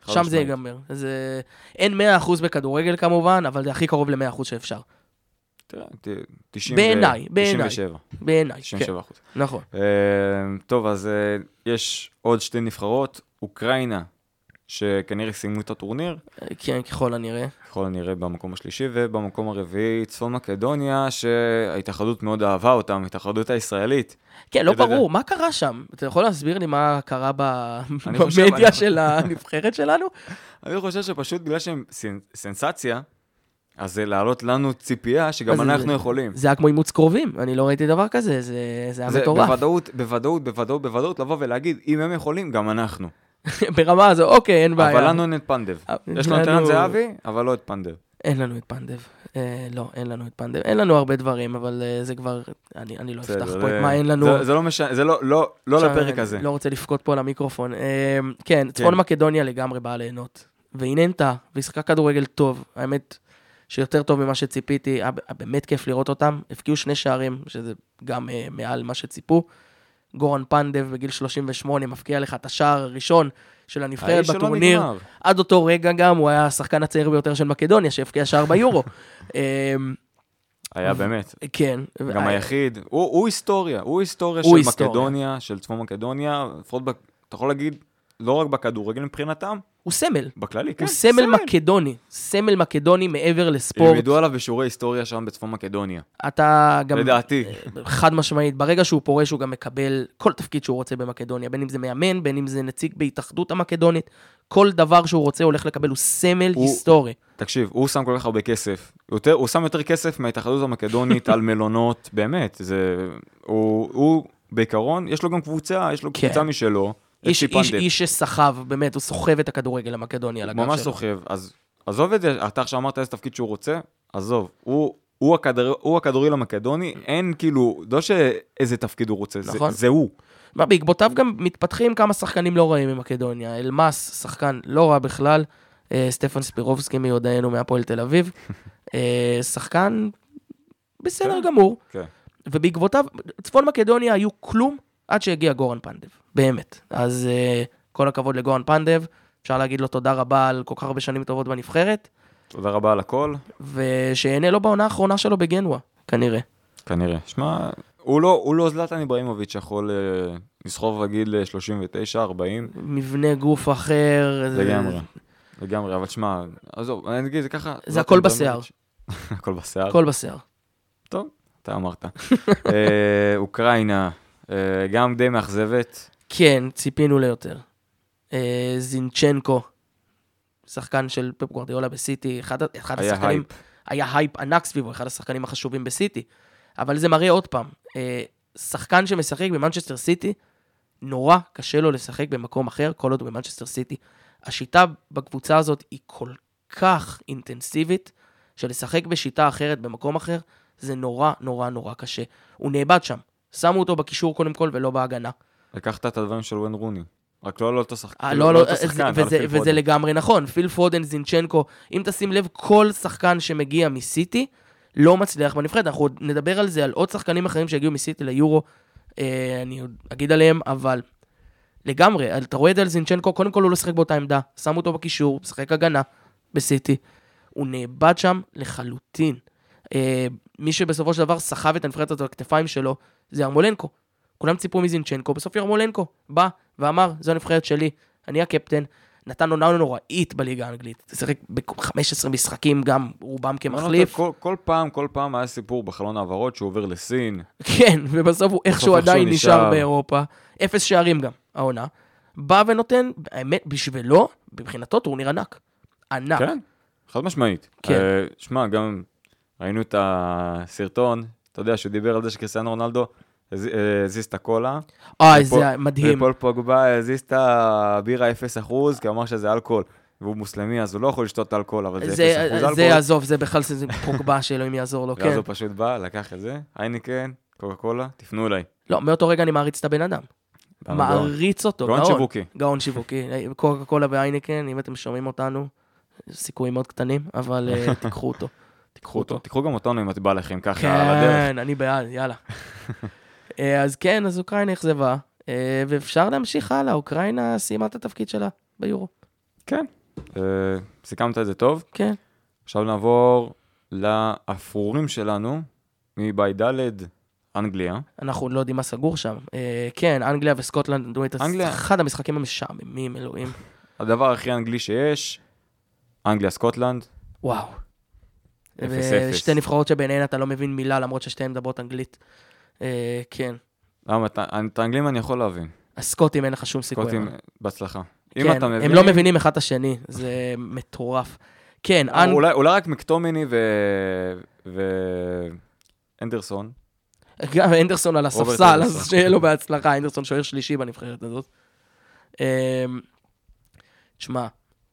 שם זה. ייגמר. אין 100% בכדורגל כמובן, אבל זה הכי קרוב ל-100% שאפשר. תראה, ת- 90 בעיניי, בעיניי. 97, בעיניי, כן, 97 אחוז. נכון. אה, טוב, אז אה, יש עוד שתי נבחרות, אוקראינה, שכנראה סיימו את הטורניר, אה, כן, ככל הנראה. ככל הנראה במקום השלישי, ובמקום הרביעי צפון מקדוניה, שההתאחדות מאוד אהבה אותם, ההתאחדות הישראלית. כן, לא. ברור, מה קרה שם? אתה יכול להסביר לי מה קרה במדיה של הנבחרת שלנו? אני חושב שפשוט בגלל שהם סנ- סנסציה, אז זה להעלות לנו ציפייה שגם אנחנו זה- יכולים. זה היה כמו אימוץ קרובים, אני לא ראיתי דבר כזה, זה זה היה זה מטורף. בוודאות, בוודאות, בוודאות, בוודאות, לבוא ולהגיד, אם הם יכולים, גם אנחנו. ברמה הזו, אוקיי, אין בעיה. אבל לנו אין את פנדב. אה, יש לנו את ערן זהבי, אבל לא את פנדב. אין לנו את פנדב. אה, לא, אין לנו את פנדב. אין לנו הרבה דברים, אבל אה, זה כבר... אני אני לא אפתח פה את מה אין לנו. זה- זה לא משנה, זה לא- לא לא לפרק הזה. לא רוצה לבכות פה על המיקרופון. אה, כן, צפון מקדוניה לגמרי באה ליהנות. והיא נהנתה, והיא שיחקה כדורגל טוב. האמת שיותר טוב ממה שציפיתי, היה באמת כיף לראות אותם. הבקיעו שני שערים, שזה גם אה, מעל מה שציפו. גורן פנדב בגיל 38 מפקיע לך את השער הראשון של הנבחרת בטורניר. נגמר. עד אותו רגע גם הוא היה השחקן הצעיר ביותר של מקדוניה, שהבקיע שער ביורו. אה, היה באמת. כן. גם אה, היחיד. הוא הוא היסטוריה, הוא היסטוריה הוא של היסטוריה. מקדוניה, של צפון מקדוניה, לפחות, אתה יכול להגיד, לא רק בכדורגל מבחינתם, הוא סמל. בכללי, כן. הוא סמל מקדוני. סמל מקדוני מעבר לספורט. ילמדו עליו בשיעורי היסטוריה שם בצפון מקדוניה. אתה גם... לדעתי. חד משמעית, ברגע שהוא פורש הוא גם מקבל כל תפקיד שהוא רוצה במקדוניה, בין אם זה מאמן, בין אם זה נציג בהתאחדות המקדונית, כל דבר שהוא רוצה הולך לקבל, הוא סמל הוא- היסטורי. תקשיב, הוא שם כל כך הרבה כסף. יותר, הוא שם יותר כסף מההתאחדות המקדונית על מלונות, באמת. זה... הוא, הוא, בעיקרון, יש לו גם קבוצה, יש לו כן. קבוצה משלו. איש, איש. איש שסחב, באמת, הוא סוחב את הכדורגל המקדוני על הגב שלו. ממש סוחב. אז עזוב את זה, אתה עכשיו אמרת איזה תפקיד שהוא רוצה, עזוב. הוא, הוא, הכדור, הוא הכדורגל המקדוני, אין כאילו, לא שאיזה תפקיד הוא רוצה, נכון. זה, זה הוא. מה, בעקבותיו גם מתפתחים כמה שחקנים לא רעים ממקדוניה. אלמאס, שחקן לא רע בכלל, אה, סטפן ספירובסקי מיודענו מהפועל תל אביב, אה, שחקן בסדר כן. גמור. כן. ובעקבותיו, צפון מקדוניה היו כלום עד שהגיע גורן פנדב, באמת. אז uh, כל הכבוד לגורן פנדב, אפשר להגיד לו תודה רבה על כל כך הרבה שנים טובות בנבחרת, תודה רבה על הכל, ושיהנה לו בעונה האחרונה שלו בגנואה, כנראה. כנראה. שמע, הוא לא, הוא לא זלטן איברהימוביץ' שיכול אה, לסחוב בגיל אה, 39, 40, מבנה גוף אחר. זה- לגמרי. לגמרי, אבל שמע, עזוב, אני אגיד זה ככה. זה הכל בשיער. הכל בשיער. הכל בשיער. טוב, אתה אמרת. אה, אוקראינה, אה, גם די מאכזבת. כן, ציפינו ליותר. אה, זינצ'נקו, שחקן של פפ גוורדיאולה בסיטי, אחד, אחד היה השחקנים, הייפ. היה הייפ ענק סביבו, אחד השחקנים החשובים בסיטי. אבל זה מראה עוד פעם, אה, שחקן שמשחק במנצ'סטר סיטי, נורא קשה לו לשחק במקום אחר, כל עוד הוא במנצ'סטר סיטי. השיטה בקבוצה הזאת היא כל כך אינטנסיבית, שלשחק בשיטה אחרת במקום אחר, זה נורא נורא נורא קשה. הוא נאבד שם. שמו אותו בקישור קודם כל ולא בהגנה. לקחת את הדברים של ווין רוני. רק לא על אותו שחקן. אה, כאילו, לא, לא לא, אותו זה- שחקן, וזה, וזה. לגמרי נכון. פיל פודן, זינצ'נקו, אם תשים לב, כל שחקן שמגיע מסיטי לא מצליח בנבחרת. אנחנו עוד נדבר על זה, על עוד שחקנים אחרים שהגיעו מסיטי ליורו, אה, אני עוד אגיד עליהם, אבל לגמרי, אתה רואה את זה על זינצ'נקו, קודם כל הוא לא שיחק באותה עמדה, שמו אותו בקישור, משחק הגנה בסיטי. הוא נאבד שם לחלוטין. אה, מי שבסופו של דבר סחב את הנבחרת הזאת על הכתפיים שלו, זה ירמולנקו. כולם ציפו מזינצ'נקו, בסוף ירמולנקו בא ואמר, זו הנבחרת שלי, אני הקפטן. נתן עונה נוראית בליגה האנגלית. שיחק ב-15 משחקים, גם רובם כמחליף. כל, כל פעם, כל פעם היה סיפור בחלון העברות שהוא עובר לסין. כן, ובסוף הוא איכשהו עדיין נשאר נשאר. באירופה. אפס שערים גם, העונה. בא ונותן, האמת, בשבילו, מבחינתו טורניר ענק. ענק. כן, חד משמעית. כן. אה, שמע, גם ראינו את הסרטון, אתה יודע, שהוא דיבר על זה שקריסטיאנו רונלדו אה, הזיז את הקולה. אוי, ופול- זה מדהים. ופול פוגבה הזיז את הבירה 0%, כי הוא אמר שזה אלכוהול. והוא מוסלמי, אז הוא לא יכול לשתות אלכוהול, אבל זה 0% זה, אלכוהול. זה עזוב, זה בכלל זה פוגבה שאלוהים יעזור לו, ואז כן. הוא פשוט בא, לקח את זה, הייניקן, קוקה קולה, תפנו אליי. לא, מאותו רגע אני מעריץ את הבן אדם. מעריץ אותו, גאון גאון. שיווקי. גאון שיווקי. קוקה קולה והיינקן, אם אתם שומעים אותנו, סיכויים מאוד קטנים, אבל אה, תיקחו אותו. קחו אותו, תיקחו גם אותנו אם את בא לכם ככה על הדרך. כן, אני בעד, יאללה. אה, אז כן, אז אוקראינה אכזבה, אה, ואפשר להמשיך הלאה, אוקראינה סיימה את התפקיד שלה ביורו. כן, אה, סיכמת את זה טוב. כן. עכשיו נעבור לאפרורים שלנו, מבית ד', אנגליה. אנחנו לא יודעים מה סגור שם. כן, אנגליה וסקוטלנד נתנו את. אחד המשחקים המשעממים, אלוהים. הדבר הכי אנגלי שיש, אנגליה, סקוטלנד. וואו. ושתי נבחרות שביניהן אתה לא מבין מילה, למרות ששתיהן מדברות אנגלית. אה, כן. למה, את- האנגלים אני יכול להבין. הסקוטים אין לך שום סיכוי. סקוטים. בהצלחה. אם כן, אתה מבין... הם לא מבינים אחד את השני, זה מטורף. כן, אנג... אולי, אולי רק מקטומיניי ו... ואנדרסון. גם אנדרסון על הספסל. אז שיהיה לו בהצלחה, אנדרסון שוער שלישי בנבחרת הזאת. אמ, תשמע,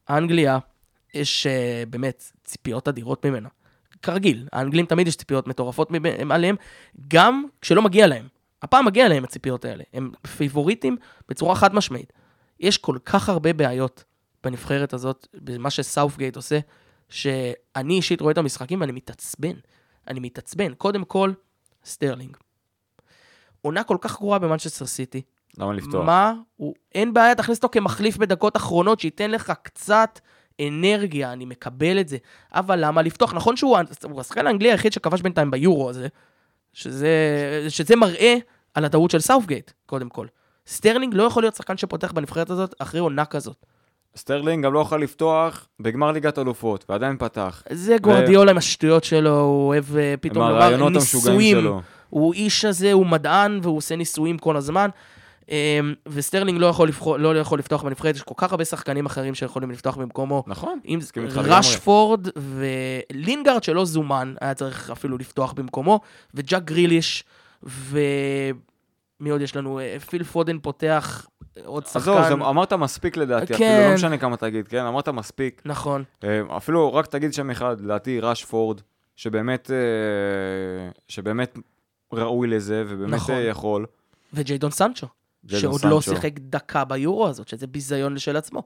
אנגליה, יש אה, באמת ציפיות אדירות ממנה. כרגיל, האנגלים תמיד יש ציפיות מטורפות עליהם, גם כשלא מגיע להם. הפעם מגיע להם הציפיות האלה. הם פייבוריטים בצורה חד משמעית. יש כל כך הרבה בעיות בנבחרת הזאת, במה שסאופגייט עושה, שאני אישית רואה את המשחקים ואני מתעצבן. אני מתעצבן. קודם כל, סטרלינג. עונה כל כך גרועה במנצ'סטר סיטי. למה לפתוח? מה הוא... אין בעיה, תכניס אותו כמחליף בדקות אחרונות, שייתן לך קצת אנרגיה, אני מקבל את זה. אבל למה לפתוח? נכון שהוא הוא השחקן האנגלי היחיד שכבש בינתיים ביורו הזה, שזה, שזה מראה על הטעות של סאופגייט, קודם כל. סטרלינג לא יכול להיות שחקן שפותח בנבחרת הזאת אחרי עונה כזאת. סטרלינג גם לא יכול לפתוח בגמר ליגת אלופות, ועדיין פתח. זה גווארדיולה עם השטויות שלו, הוא אוהב אה, פתאום הרעיונות המשוגעים ניסויים. שלו. האיש הזה, הוא מדען, והוא עושה ניסויים כל הזמן. אמ, וסטרלינג לא יכול, לבחור, לא יכול לפתוח בנבחרת, יש כל כך הרבה שחקנים אחרים שיכולים לפתוח במקומו. נכון, מסכים איתך לגמרי. רשפורד ולינגארד שלא זומן, היה צריך אפילו לפתוח במקומו, וג'אק גריליש, ומי עוד יש לנו? אה, פיל פודן פותח, עוד שחקן. עזוב, אמרת מספיק לדעתי, אפילו כן. לא משנה כמה תגיד, כן? אמרת מספיק. נכון. אה, אפילו רק תגיד שם אחד, לדעתי רשפורד, שבאמת, אה, שבאמת ראוי לזה, ובאמת נכון. יכול. וג'יידון סנצ'ו, שעוד לא. שיחק דקה ביורו הזאת, שזה ביזיון של עצמו.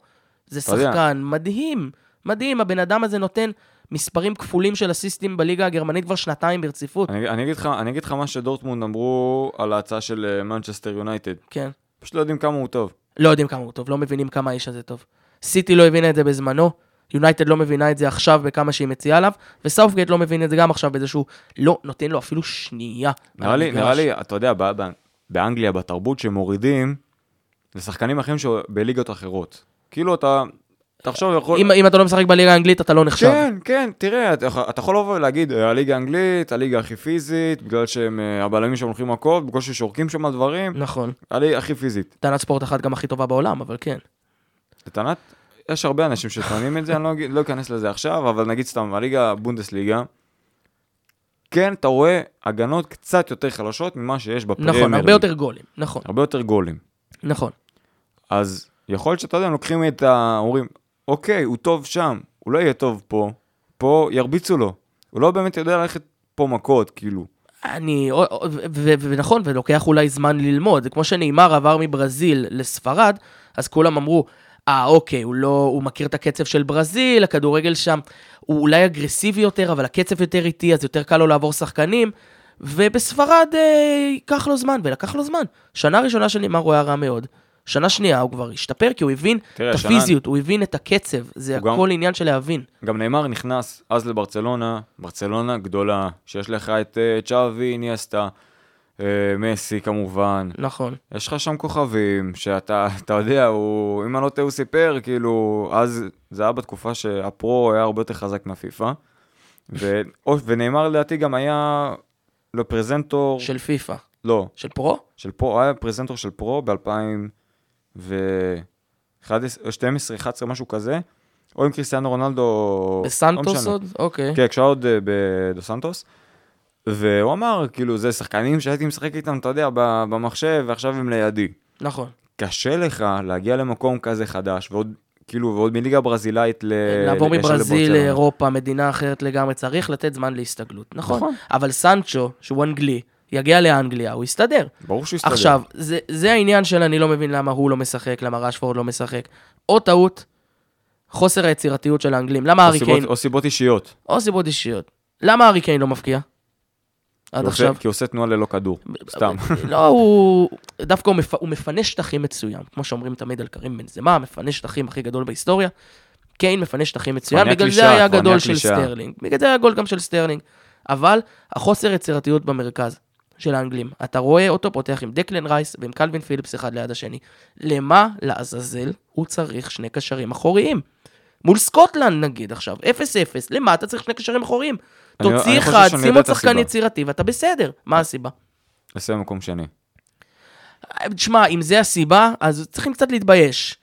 זה. שחקן מדהים, מדהים, הבן אדם הזה נותן מספרים כפולים של אסיסטים בליגה הגרמנית כבר שנתיים ברציפות. אני, אני, אגיד לך, אני אגיד לך מה שדורטמונד אמרו על ההצעה של מנצ'סטר יונייטד. כן. פשוט לא יודעים כמה הוא טוב. לא יודעים כמה הוא טוב, לא מבינים כמה האיש הזה טוב. סיטי לא הבינה את זה בזמנו, יונייטד לא מבינה את זה עכשיו בכמה שהיא מציעה עליו, וסאופגייט לא מבין את זה גם עכשיו בזה שהוא לא נותן לו אפילו שנייה. נראה לי. נראה לי, אתה יודע, באנגליה, בתרבות שמורידים, זה שחקנים אחרים שבליגות אחרות. כאילו אתה, תחשוב, יכול... אם, אם אתה לא משחק בליגה האנגלית, אתה לא נחשב. כן, כן, תראה, אתה, אתה יכול לבוא ולהגיד, "אה, הליגה האנגלית, הליגה הכי פיזית, בגלל שהם, אה, הבלמים שם הולכים מכות, בגלל ששורקים שם דברים, נכון. הליגה הכי פיזית. טענת ספורט אחת גם הכי טובה בעולם, אבל כן. לטענת, יש הרבה אנשים שטוענים את זה, אני לא, לא אכנס לזה עכשיו, אבל נגיד סתם, הליגה הבונדסליגה, כן, אתה רואה הגנות קצת יותר חלשות ממה שיש בפרמייר נכון, הרבה. יותר גולים, נכון, הרבה יותר גולים. נכון. אז יכול להיות שאתה יודע, לוקחים את ה... אומרים, אוקיי, הוא טוב שם, הוא לא יהיה טוב פה, פה ירביצו לו. הוא לא באמת יודע ללכת פה מכות, כאילו. אני, ונכון, ולוקח אולי זמן ללמוד. זה כמו שנאמר עבר מברזיל לספרד, אז כולם אמרו, אה, אוקיי, הוא לא, הוא מכיר את הקצב של ברזיל, הכדורגל שם הוא אולי אגרסיבי יותר, אבל הקצב יותר איטי, אז יותר קל לו לעבור שחקנים. ובספרד אה, ייקח לו זמן, ולקח לו זמן. שנה ראשונה של נאמר הוא היה רע מאוד. שנה שנייה הוא כבר השתפר, כי הוא הבין תראה, את הפיזיות, הוא הבין את הקצב. זה הוא גם- הכל עניין של להבין. גם נאמר נכנס אז לברצלונה, ברצלונה גדולה, שיש לך את אה, צ'אבי, איניאסטה, אה, מסי כמובן. נכון. יש לך שם כוכבים, שאתה, אתה יודע, הוא, אם אני לא טועה, הוא סיפר, כאילו, אז זה היה בתקופה שהפרו היה הרבה יותר חזק מהפיפא. ו, ונאמר לדעתי גם היה לפרזנטור, של פיפא. לא, של פרו? של פרו, היה פרזנטור של פרו ב-2012, 11, משהו כזה, או עם קריסטיאנו רונלדו, לא בסנטוס. עוד? אוקיי. כן, כשהיה עוד אה, בדו סנטוס. והוא אמר, כאילו, זה שחקנים שהייתי משחק איתם, אתה יודע, במחשב, ועכשיו הם לידי. נכון. קשה לך להגיע למקום כזה חדש, ועוד, כאילו, ועוד מליגה ברזילאית ל... לעבור לגשת מברזיל. לאירופה, מדינה אחרת לגמרי, צריך לתת זמן להסתגלות. נכון. נכון. אבל סנצ'ו, שהוא אנגלי, יגיע לאנגליה, הוא יסתדר. ברור שהוא יסתדר. עכשיו, זה, זה העניין של אני לא מבין למה הוא לא משחק, למה רשפורד לא משחק. או טעות, חוסר היצירתיות של האנגלים. למה או הארי סיבות- קיין, או סיבות אישיות. או סיבות אישיות. למה הארי קיין לא מבקיע? כי עד הוא עכשיו. עושה- כי הוא עושה תנועה ללא כדור, סתם. לא, הוא... דווקא הוא, מפ... הוא מפנה שטחים מצוין. כמו שאומרים תמיד על כרים בנזמה, מפנה שטחים הכי גדול בהיסטוריה. קיין מפנה שטחים מצוין, בגלל זה קלישאה, היה כבר גדול נהיה של. סטרלינג. בגלל זה היה גול גם של סטרלינג. אבל החוסר יצירתיות במרכז של האנגלים. אתה רואה אותו פותח עם דקלן רייס ועם קלווין פיליפס אחד ליד השני. למה לעזאזל הוא צריך שני קשרים אחוריים? מול סקוטלנד נגיד עכשיו, 0-0, למה אתה צריך שני קשרים אחוריים? תוציא אחד, שים עוד שחקן. יצירתי ואתה בסדר. מה הסיבה? לסיים מקום שני. תשמע, אם זה הסיבה, אז צריכים קצת להתבייש.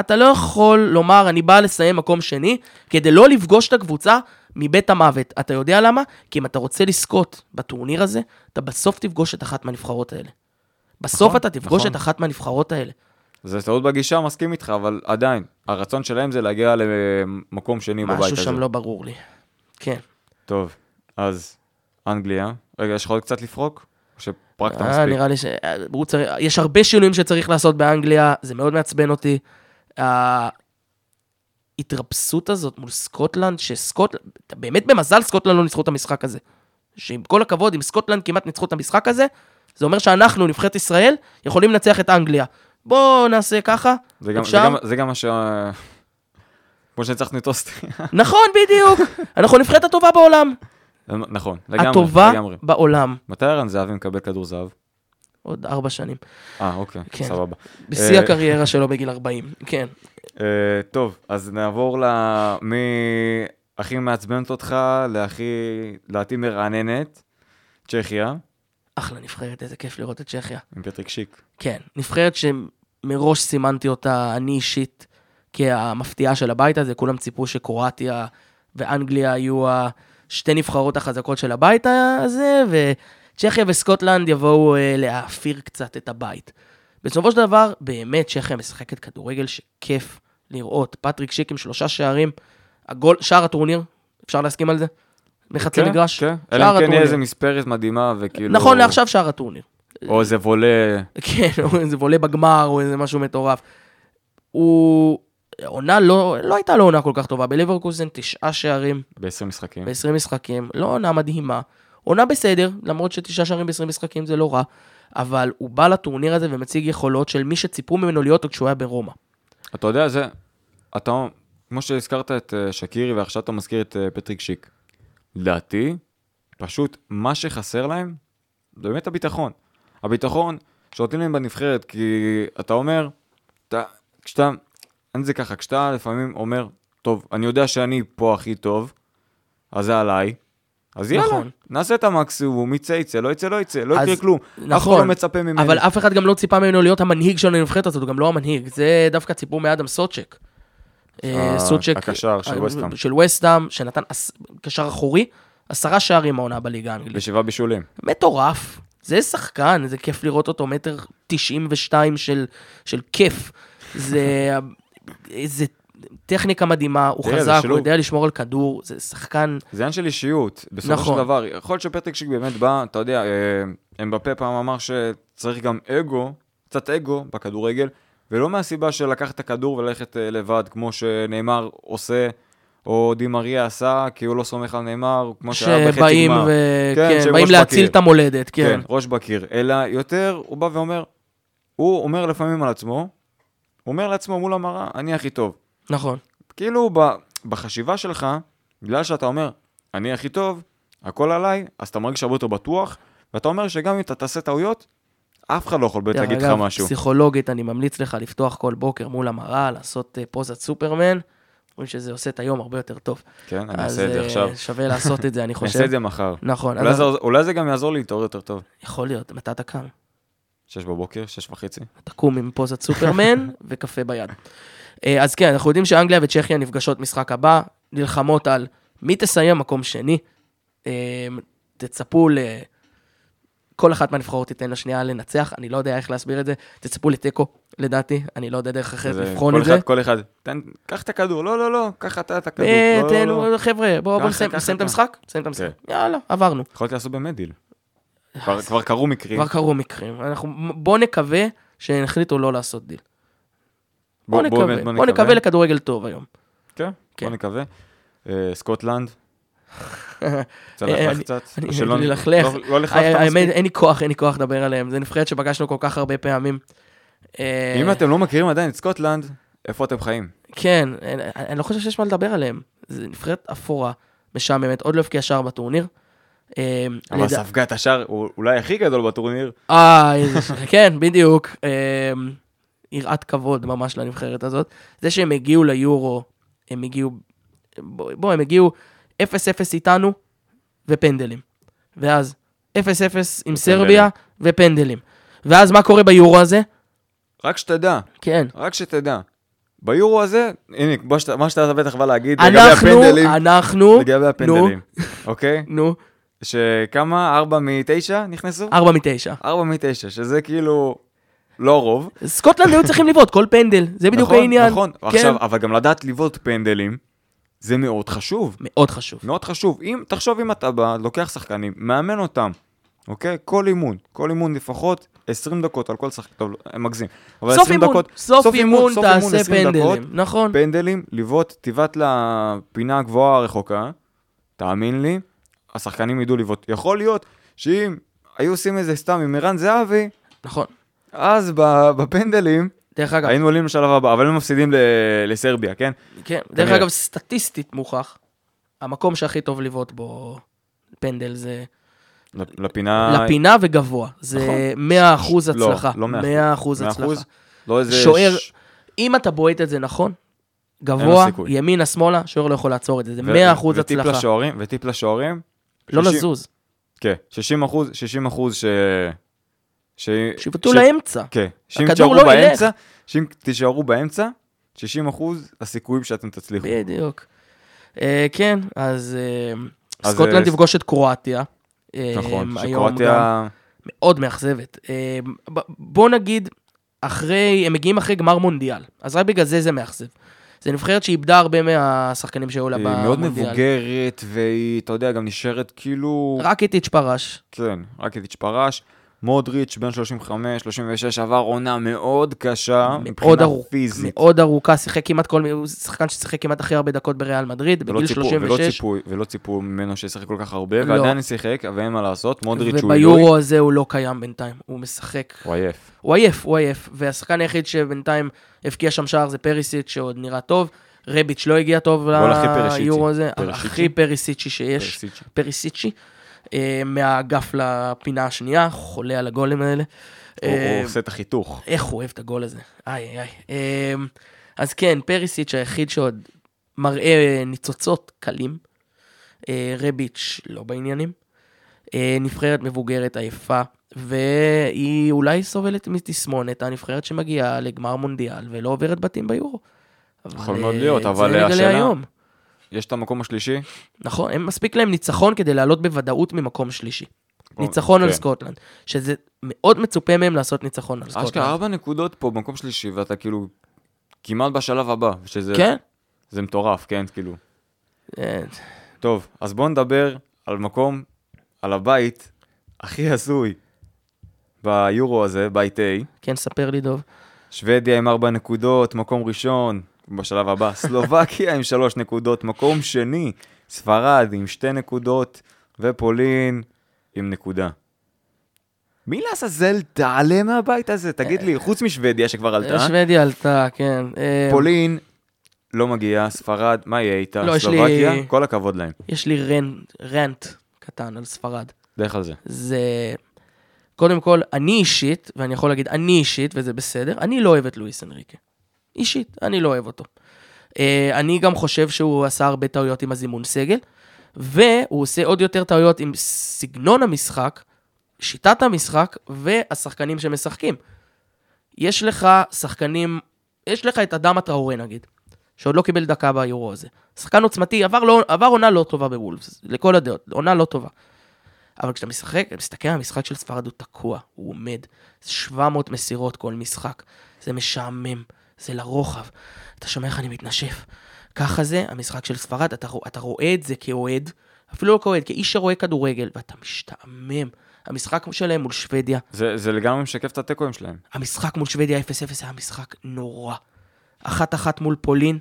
אתה לא יכול לומר, אני בא לסיים מקום שני, כדי לא לפגוש את הקבוצה מבית המוות. אתה יודע למה? כי אם אתה רוצה לזכות בטורניר הזה, אתה בסוף תפגוש את אחת מהנבחרות האלה. בסוף נכון, אתה תפגוש נכון. את אחת מהנבחרות האלה. זה טעות בגישה, מסכים איתך, אבל עדיין, הרצון שלהם זה להגיע למקום שני בבית הזה. משהו שם לא ברור לי. כן. טוב, אז אנגליה. רגע, יש לך עוד קצת לפרוק? או שפרקת אה, מספיק? נראה לי ש... אה, צריך... יש הרבה שינויים שצריך לעשות באנגליה, זה מאוד מעצבן אותי. ההתרפסות הזאת מול סקוטלנד, שסקוטלנד, באמת במזל סקוטלנד לא ניצחו את המשחק הזה. שעם כל הכבוד, אם סקוטלנד כמעט ניצחו את המשחק הזה, זה אומר שאנחנו, נבחרת ישראל, יכולים לנצח את אנגליה. בואו נעשה ככה, זה גם- זה אפשר? גם- זה גם מה ש... כמו שניצחנו את אוסטריה. נכון, בדיוק. אנחנו הנבחרת הטובה בעולם. נכון, לגמרי, הטובה לגמרי. בעולם. מתי ערן זהבי מקבל כדור זהב? עוד ארבע שנים. אה, אוקיי, כן. סבבה. בשיא אה, הקריירה שלו בגיל 40. כן. אה, טוב, אז נעבור ל... מי הכי מעצבנת אותך להכי... לדעתי מרעננת, צ'כיה, אחלה נבחרת, איזה כיף לראות את צ'כיה. עם פטריק שיק. כן, נבחרת שמראש סימנתי אותה, אני אישית, כהמפתיעה של הבית הזה, כולם ציפו שקרואטיה ואנגליה היו השתי נבחרות החזקות של הבית הזה, וצ'כיה וסקוטלנד יבואו אה, להאפיר קצת את הבית. בסופו של דבר, באמת צ'כיה משחקת כדורגל שכיף לראות. פטריק שיק עם שלושה שערים, הגול, שער הטורניר, אפשר להסכים על זה? מחצי כן, מגרש? כן, שער אלא אם כן. יהיה איזה מספרת מדהימה וכאילו... נכון לעכשיו שער הטורניר. או איזה וולה... כן, או איזה וולה בגמר, או איזה משהו מטורף. הוא... עונה לא, לא הייתה לו עונה כל כך טובה. בליברקוזן תשעה שערים ב-20 משחקים. ב-20 משחקים, לא עונה מדהימה. עונה בסדר, למרות שתשעה שערים ב-20 משחקים זה לא רע, אבל הוא בא לטורניר הזה ומציג יכולות של מי שציפו ממנו להיות עוד כשהוא היה ברומא. אתה יודע, זה... אתה... כמו שהזכרת את אה, שקירי ועכשיו אתה מזכיר את אה, פטריק שיק. לדעתי, פשוט מה שחסר להם, זה באמת הביטחון. הביטחון שנותנים להם בנבחרת, כי אתה אומר, אתה, כשאתה, אין זה ככה, כשאתה לפעמים אומר, טוב, אני יודע שאני פה הכי טוב, אז זה עליי, אז יאללה, נכון. נעשה את המקסימום, יצא יצא, לא יצא לא יצא, לא יקרה כלום. אף אחד נכון, לא מצפה ממני. אבל אף אחד גם לא ציפה ממנו להיות המנהיג של הנבחרת הזאת, הוא גם לא המנהיג. זה דווקא ציפו מאדם סוצ'ק. אה, ה- סוצ'ק, הקשר של אה, וסטהאם. של וסטהאם, שנתן קשר אחורי, עשרה שערים העונה בליגה האנגלית. ושבעה בישולים. מטורף. זה שחקן, זה כיף לראות אותו, מטר 92 של, של כיף. זה, זה טכניקה מדהימה, הוא חזק, הוא. יודע לשמור על כדור, זה שחקן, זה עניין של אישיות. בסופו נכון. של דבר, יכול להיות שפטריק שיק באמת בא, אתה יודע, אה, אמבפה פעם אמר שצריך גם אגו, קצת אגו בכדורגל, ולא מהסיבה של לקחת את הכדור וללכת אה, לבד, כמו שנאמר עושה, או דימריה עשה, כי הוא לא סומך על נאמר, כמו שהיה בחצי שבאים גמר. ו... כן, כן, באים להציל בקיר. את המולדת, כן. כן, ראש בקיר. אלא יותר, הוא בא ואומר, הוא אומר לפעמים על עצמו, הוא אומר לעצמו מול המראה, אני הכי טוב. נכון. כאילו ב, בחשיבה שלך, בגלל שאתה אומר, אני הכי טוב, הכל עליי, אז אתה מרגיש הרבה יותר בטוח, ואתה אומר שגם אם אתה תעשה טעויות, אף אחד לא יכול באמת להגיד לך משהו. פסיכולוגית, אני ממליץ לך לפתוח כל בוקר מול המראה, לעשות אה, פוזת סופרמן. אומרים שזה עושה את היום הרבה יותר טוב. כן, אני אז אעשה את זה אה, עכשיו. שווה לעשות את זה, אני אני חושב. אעשה את זה מחר. נכון, אולי אז זה- אולי זה גם יעזור לי להתעורר יותר טוב. יכול להיות, מתי אתה קם? שש בבוקר, שש וחצי. תקום עם פוזת סופרמן וקפה ביד. אה, אז כן, אנחנו יודעים שאנגליה וצ'כיה נפגשות משחק הבא, נלחמות על מי תסיים מקום שני. אה, תצפו ל... כל אחת מהנבחרות תיתן לשנייה לנצח, אני לא יודע איך להסביר את זה. תצפו לתיקו, לדעתי, אני לא יודע דרך אחרת לבחון את זה. אחד, כל אחד, תן, קח את הכדור, לא, לא, לא, קח אתה את הכדור. אה, לא, לא, לא. חבר'ה, בואו נסיים את. המשחק? נסיים את המשחק. כן. יאללה, עברנו. יכולת לעשות באמת דיל. כבר- כבר קרו מקרים. כבר קרו מקרים. אנחנו- בואו נקווה שהן החליטו לא לעשות דיל. בואו בוא- בוא נקווה, בואו לכדורגל טוב היום. כן, כן. בוא נקווה. אה, סקוטלנד. אה, אני- קצת. ללכלך. לא- לא לכלכת מספיק. אין לי כוח, אין לי כוח לדבר עליהם. זה נבחרת שפגשנו כל כך הרבה פעמים. אה, אם אתם לא מכירים עדיין את סקוטלנד, איפה אתם חיים? כן, אני- אני לא חושב שיש מה לדבר עליהם. זה נבחרת אפורה, משעממת, עוד לא הבקיע שער בטורניר. אה, אבל לדע- ספגת השער אולי הכי גדול בטורניר. אה, כן, בדיוק. אה, יראת כבוד ממש לנבחרת הזאת. זה שהם הגיעו ליורו, הם הגיעו... בוא, הם הגיעו 0-0 איתנו ופנדלים. ואז 0-0 עם סרביה ופנדלים. ואז מה קורה ביורו הזה? רק שתדע, כן. רק שתדע. ביורו הזה, הנה, מה שאתה- מה שאתה בטח בא להגיד, לגבי אנחנו, הפנדלים, אנחנו, לגבי הפנדלים, אוקיי? נו, שכמה? ארבע מתשע נכנסו? 4 מ-9. ארבע מתשע, שזה כאילו לא רוב. סקוטלנד היו צריכים לבעוט כל פנדל, זה בדיוק נכון, העניין. נכון, כן. עכשיו, אבל גם לדעת לבעוט פנדלים, זה מאוד חשוב. מאוד חשוב. מאוד חשוב. אם, תחשוב אם אתה בא, לוקח שחקנים, מאמן אותם, אוקיי? כל אימון, כל אימון לפחות 20 דקות על כל שחקן, טוב, מגזים. אבל סוף 20 אימון, דקות, סוף אימון סוף תעשה 20 דקות, פנדלים, נכון. פנדלים, לבעוט, תבעט לפינה הגבוהה הרחוקה, תאמין לי, השחקנים ידעו לבעוט. יכול להיות שאם היו עושים את זה סתם עם ערן זהבי, נכון. אז בפנדלים דרך אגב, היינו עולים לשלב הבא, אבל הם מפסידים ל- לסרביה, כן? כן, דרך. אגב, סטטיסטית מוכח, המקום שהכי טוב לבעוט בו פנדל זה לפינה... לפינה וגבוה. זה נכון. 100% לא, הצלחה. לא 100% 100%. הצלחה. לא איזה... שוער- אם אתה בועט את זה נכון, גבוה. ימינה, שמאלה, שוער לא יכול לעצור את זה. זה ו- 100% וטיפ הצלחה. לשוערים, וטיפ לשוערים. לא 60 לזוז. כן, 60 אחוז, 60 אחוז ש... ש... שיבטאו ש- לאמצע. כן, שאם הכדור תישארו לא ילך. באמצע, שאם תישארו באמצע, 60 אחוז הסיכויים שאתם תצליחו. בדיוק. אה, כן, אז אה, אז, סקוטלנד אה, תפגוש את קרואטיה. נכון, גם. שקרואטיה... מאוד מאכזבת. ב- בוא נגיד, אחרי, הם מגיעים אחרי גמר מונדיאל, אז רק בגלל זה זה מאכזב. זה נבחרת שאיבדה הרבה מהשחקנים שהיו לה היא במונדיאל. מאוד מבוגרת, והיא, אתה יודע, גם נשארת כאילו... רק איטיץ' פרש. כן, רק איטיץ' פרש. מודריץ', בן 35, 36, עבר עונה מאוד קשה, מאוד מבחינה ארוך, פיזית. מאוד ארוכה, שיחק כמעט כל, הוא שחקן ששיחק כמעט הכי הרבה דקות בריאל מדריד, ולא בגיל ציפו, ולא 36. ציפו, ולא ציפו ממנו שישחק כל כך הרבה, לא. ועדיין שיחק, ואין מה לעשות, מודריץ' הוא עילוי. וביורו הזה הוא לא קיים בינתיים, הוא משחק. הוא עייף. הוא עייף, הוא עייף, והשחקן היחיד שבינתיים הבקיע שם שער זה פריסיץ' שעוד נראה טוב. רביץ' לא הגיע טוב. ליורו הזה. הכי פריסיצ'י שיש. פריסיצ'י, מהאגף לפינה השנייה, חולה על הגולים האלה. הוא אה, עושה את החיתוך. איך הוא אוהב את הגול הזה, איי איי. אה, אז כן, פריסיץ' היחיד שעוד מראה ניצוצות קלים. אה, רביץ' לא בעניינים. אה, נבחרת מבוגרת עייפה, והיא אולי סובלת מתסמונת הנבחרת שמגיעה לגמר מונדיאל ולא עוברת בתים ביורו. יכול אה, מאוד להיות, אבל זה נגלה השאלה- היום. יש את המקום השלישי? נכון, הם מספיק להם ניצחון כדי לעלות בוודאות ממקום שלישי. ניצחון על כן. סקוטלנד, שזה מאוד מצופה מהם לעשות ניצחון על אשכרה סקוטלנד. ארבע נקודות פה במקום שלישי, ואתה כאילו כמעט בשלב הבא, שזה כן? זה מטורף, כן, כאילו. אה, טוב, אז בואו נדבר על מקום, על הבית הכי הזוי ביורו הזה, בית A. כן, ספר לי טוב. שוודיה עם ארבע נקודות, מקום ראשון, בשלב הבא. סלובקיה עם שלוש נקודות, מקום שני. ספרד עם שתי נקודות, ופולין עם נקודה. מי לעזאזל תעלה מהבית הזה? תגיד לי, חוץ משוודיה שכבר עלתה, שוודיה עלתה, כן. אה, פולין לא מגיעה, ספרד, מה יהיה איתה? לא, יש לי- סלובקיה, כל הכבוד להם. יש לי רנ- רנט קטן על ספרד. דרך על זה. זה... קודם כל, אני אישית, ואני יכול להגיד אני אישית, וזה בסדר, אני לא אוהב את לואיס אנריקה. אישית, אני לא אוהב אותו. אה, אני גם חושב שהוא עשה הרבה טעויות עם הזימון סגל, והוא עושה עוד יותר טעויות עם סגנון המשחק, שיטת המשחק והשחקנים שמשחקים. יש לך שחקנים, יש לך את אדם הטראורי נגיד, שעוד לא קיבל דקה ביורו הזה. שחקן עוצמתי, עבר, לא, עבר עונה לא טובה בוולפס, לכל הדעות, עונה לא טובה. אבל כשאתה משחק, מסתכל על המשחק של ספרד, הוא תקוע, הוא עומד. 700 מסירות כל משחק. זה משעמם, זה לרוחב. אתה שומע איך אני מתנשף. ככה זה המשחק של ספרד, אתה, אתה רואה את זה כאוהד, אפילו לא כאוהד, כאיש שרואה כדורגל, ואתה משתעמם. המשחק שלהם מול שוודיה, זה, זה לגמרי משקף את התיקואים שלהם. המשחק מול שוודיה 0-0 היה משחק נורא. אחת-אחת מול פולין,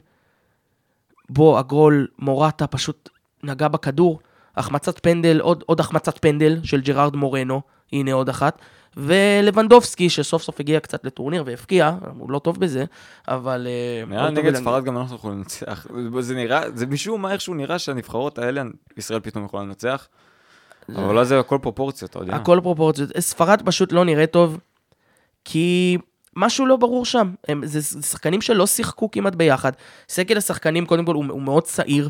בו הגול מורטה פשוט נגע בכדור, החמצת פנדל, עוד, עוד החמצת פנדל של ג'רארד מורנו, הנה עוד אחת, ולבנדובסקי שסוף סוף הגיע קצת לטורניר והבקיע, הוא לא טוב בזה, אבל... אה, נראה נגד ספרד גם אנחנו יכולים לנצח. זה נראה, זה משום מה איכשהו נראה שהנבחרות האלה, ישראל פתאום יכולה לנצח. אבל אולי זה הכל פרופורציות, אתה יודע. הכל פרופורציות. ספרד פשוט לא נראה טוב, כי משהו לא ברור שם. הם, זה, זה שחקנים שלא שיחקו כמעט ביחד. סגל השחקנים, קודם כל, הוא, הוא מאוד צעיר.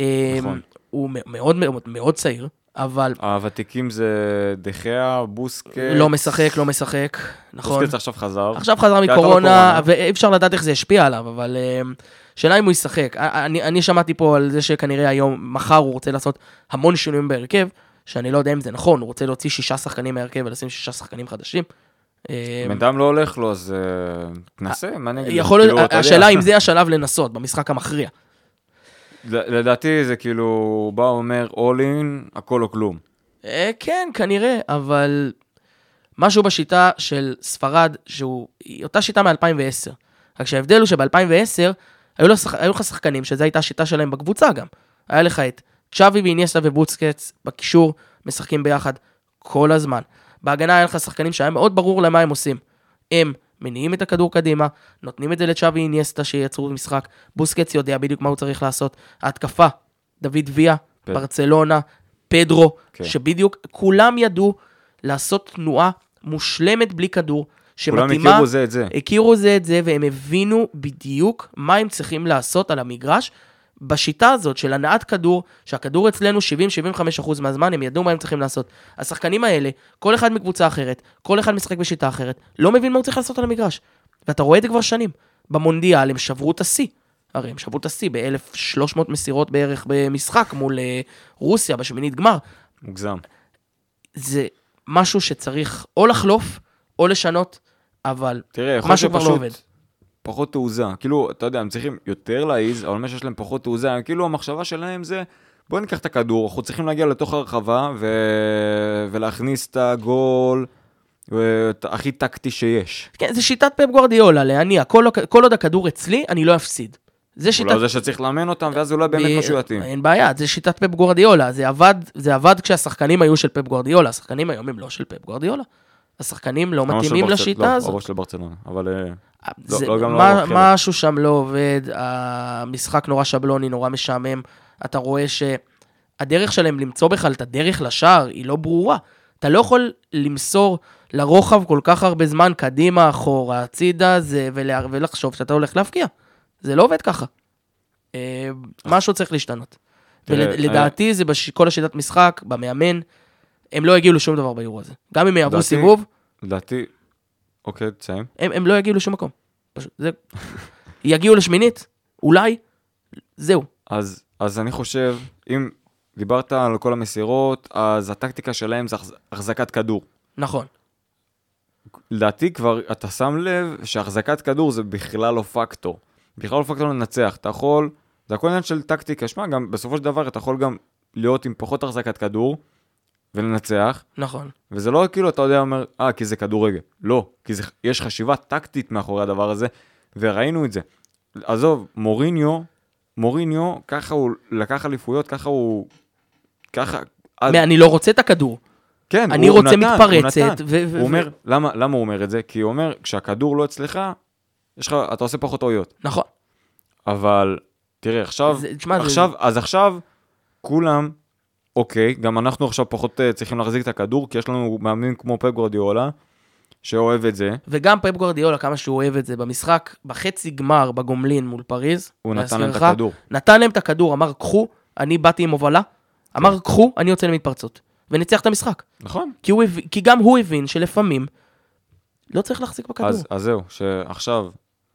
אה, נכון. הוא מאוד מאוד מאוד צעיר, אבל הוותיקים זה דחיה, בוסקט. לא משחק, לא משחק, נכון. בוסקט עכשיו חזר. עכשיו חזר מקורונה, קורונה. ואי אפשר לדעת איך זה השפיע עליו, אבל אה, שאלה אם הוא ישחק. אה, אני, אני שמעתי פה על זה שכנראה היום, מחר הוא רוצה לעשות המון שינויים בהרכב, שאני לא יודע אם זה נכון, הוא רוצה להוציא שישה שחקנים מהרכב ולשים שישה שחקנים חדשים. אה, בינתיים לא הולך לו, אז אה, תנסה, מה אני אגיד? יכול כאילו, להיות, יודע. השאלה אם זה השלב לנסות במשחק המכריע. לדעתי זה כאילו, בא ואומר, all in, הכל או כלום. אה, כן, כנראה, אבל משהו בשיטה של ספרד, שהוא, היא אותה שיטה מ-2010. רק שההבדל הוא שב-2010, היו, לו שח- היו לך שחקנים, שזו הייתה השיטה שלהם בקבוצה גם. היה לך את צ'אבי ואיניאסטה ובוצקץ בקישור, משחקים ביחד כל הזמן. בהגנה היה לך שחקנים שהיה מאוד ברור למה הם עושים. הם מניעים את הכדור קדימה, נותנים את זה לצ'אבי איניאסטה שייצרו משחק, בוסקץ יודע בדיוק מה הוא צריך לעשות. ההתקפה, דוד ויה, פד- ברצלונה, פדרו, כן. שבדיוק כולם ידעו לעשות תנועה מושלמת בלי כדור, כולם שמתאימה, הכירו זה את זה. הכירו זה את זה, והם הבינו בדיוק מה הם צריכים לעשות על המגרש. בשיטה הזאת של הנעת כדור, שהכדור אצלנו 70-75% מהזמן, הם ידעו מה הם צריכים לעשות. השחקנים האלה, כל אחד מקבוצה אחרת, כל אחד משחק בשיטה אחרת, לא מבין מה הוא צריך לעשות על המגרש. ואתה רואה את זה כבר שנים. במונדיאל הם שברו את השיא. הרי הם שברו את השיא ב-1,300 מסירות בערך במשחק מול אה, רוסיה בשמינית גמר. מוגזם. זה משהו שצריך או לחלוף או לשנות, אבל תראה, משהו כבר לא עובד. פחות תעוזה. כאילו, אתה יודע, הם צריכים יותר להעיז, אבל מה שיש להם פחות תעוזה, הם כאילו המחשבה שלהם זה, בוא ניקח את הכדור, אנחנו צריכים להגיע לתוך הרחבה ו... ולהכניס את הגול הכי טקטי שיש. כן, זה שיטת פפ גוורדיולה, להניע. כל, כל עוד הכדור אצלי, אני לא אפסיד. זה שיטת... אולי זה שצריך לאמן אותם, ואז אולי באמת משהו יתאים. אין בעיה, זה שיטת פפ גוורדיולה. זה עבד, זה עבד כשהשחקנים היו של פפ גוורדיולה. השחקנים היום הם לא של פפ גוורדיולה. השחקנים לא של מתאימים לשיטה לא, הזאת. הראש של ברצלונה, אבל... אה, זה, לא, גם לא מה, הרוב חלק. משהו שם לא עובד, המשחק נורא שבלוני, נורא משעמם. אתה רואה שהדרך שלהם למצוא בכלל את הדרך לשער היא לא ברורה. אתה לא יכול למסור לרוחב כל כך הרבה זמן קדימה, אחורה, הצידה, זה, ולה, ולחשוב שאתה הולך להבקיע. זה לא עובד ככה. אה, משהו צריך להשתנות. ולדעתי זה בכל השיטת משחק, במאמן, הם לא יגיעו לשום דבר ביורו הזה. גם אם יעברו סיבוב, לדעתי... אוקיי, תסיים. הם, הם לא יגיעו לשום מקום. פשוט, זה... יגיעו לשמינית, אולי, זהו. אז, אז אני חושב, אם דיברת על כל המסירות, אז הטקטיקה שלהם זה החז- החזקת כדור. נכון. לדעתי כבר, אתה שם לב שהחזקת כדור זה בכלל לא פקטור. בכלל לא פקטור לנצח. אתה יכול, זה הכל עניין של טקטיקה. שמע, גם בסופו של דבר אתה יכול גם להיות עם פחות החזקת כדור ולנצח, נכון. וזה לא כאילו אתה יודע, אומר, אה, כי זה כדורגל. לא, כי זה, יש חשיבה טקטית מאחורי הדבר הזה, וראינו את זה. עזוב, מוריניו, מוריניו, ככה הוא לקח אליפויות, ככה הוא... ככה... אז- אני לא רוצה את הכדור. כן, אני הוא רוצה נתן, הוא מתפרצת, נתן. ו- הוא אומר, למה, למה הוא אומר את זה? כי הוא אומר, כשהכדור לא אצלך, יש לך, אתה עושה פחות טעויות. נכון. אבל, תראה, עכשיו, זה- תשמע, זה- עכשיו, אז עכשיו, כולם, אוקיי, גם אנחנו עכשיו פחות אה, צריכים להחזיק את הכדור, כי יש לנו מאמנים כמו פפ גורדיאולה, שאוהב את זה, וגם פפ גורדיאולה, כמה שהוא אוהב את זה, במשחק, בחצי גמר בגומלין מול פריז, הוא נתן להם את הכדור. נתן להם את הכדור, אמר, קחו, אני באתי עם הובלה, אמר, קחו, אני יוצא למתפרצות. וניצח את המשחק. נכון. כי, הוא, כי גם הוא הבין שלפעמים לא צריך להחזיק בכדור. אז, אז זהו, שעכשיו,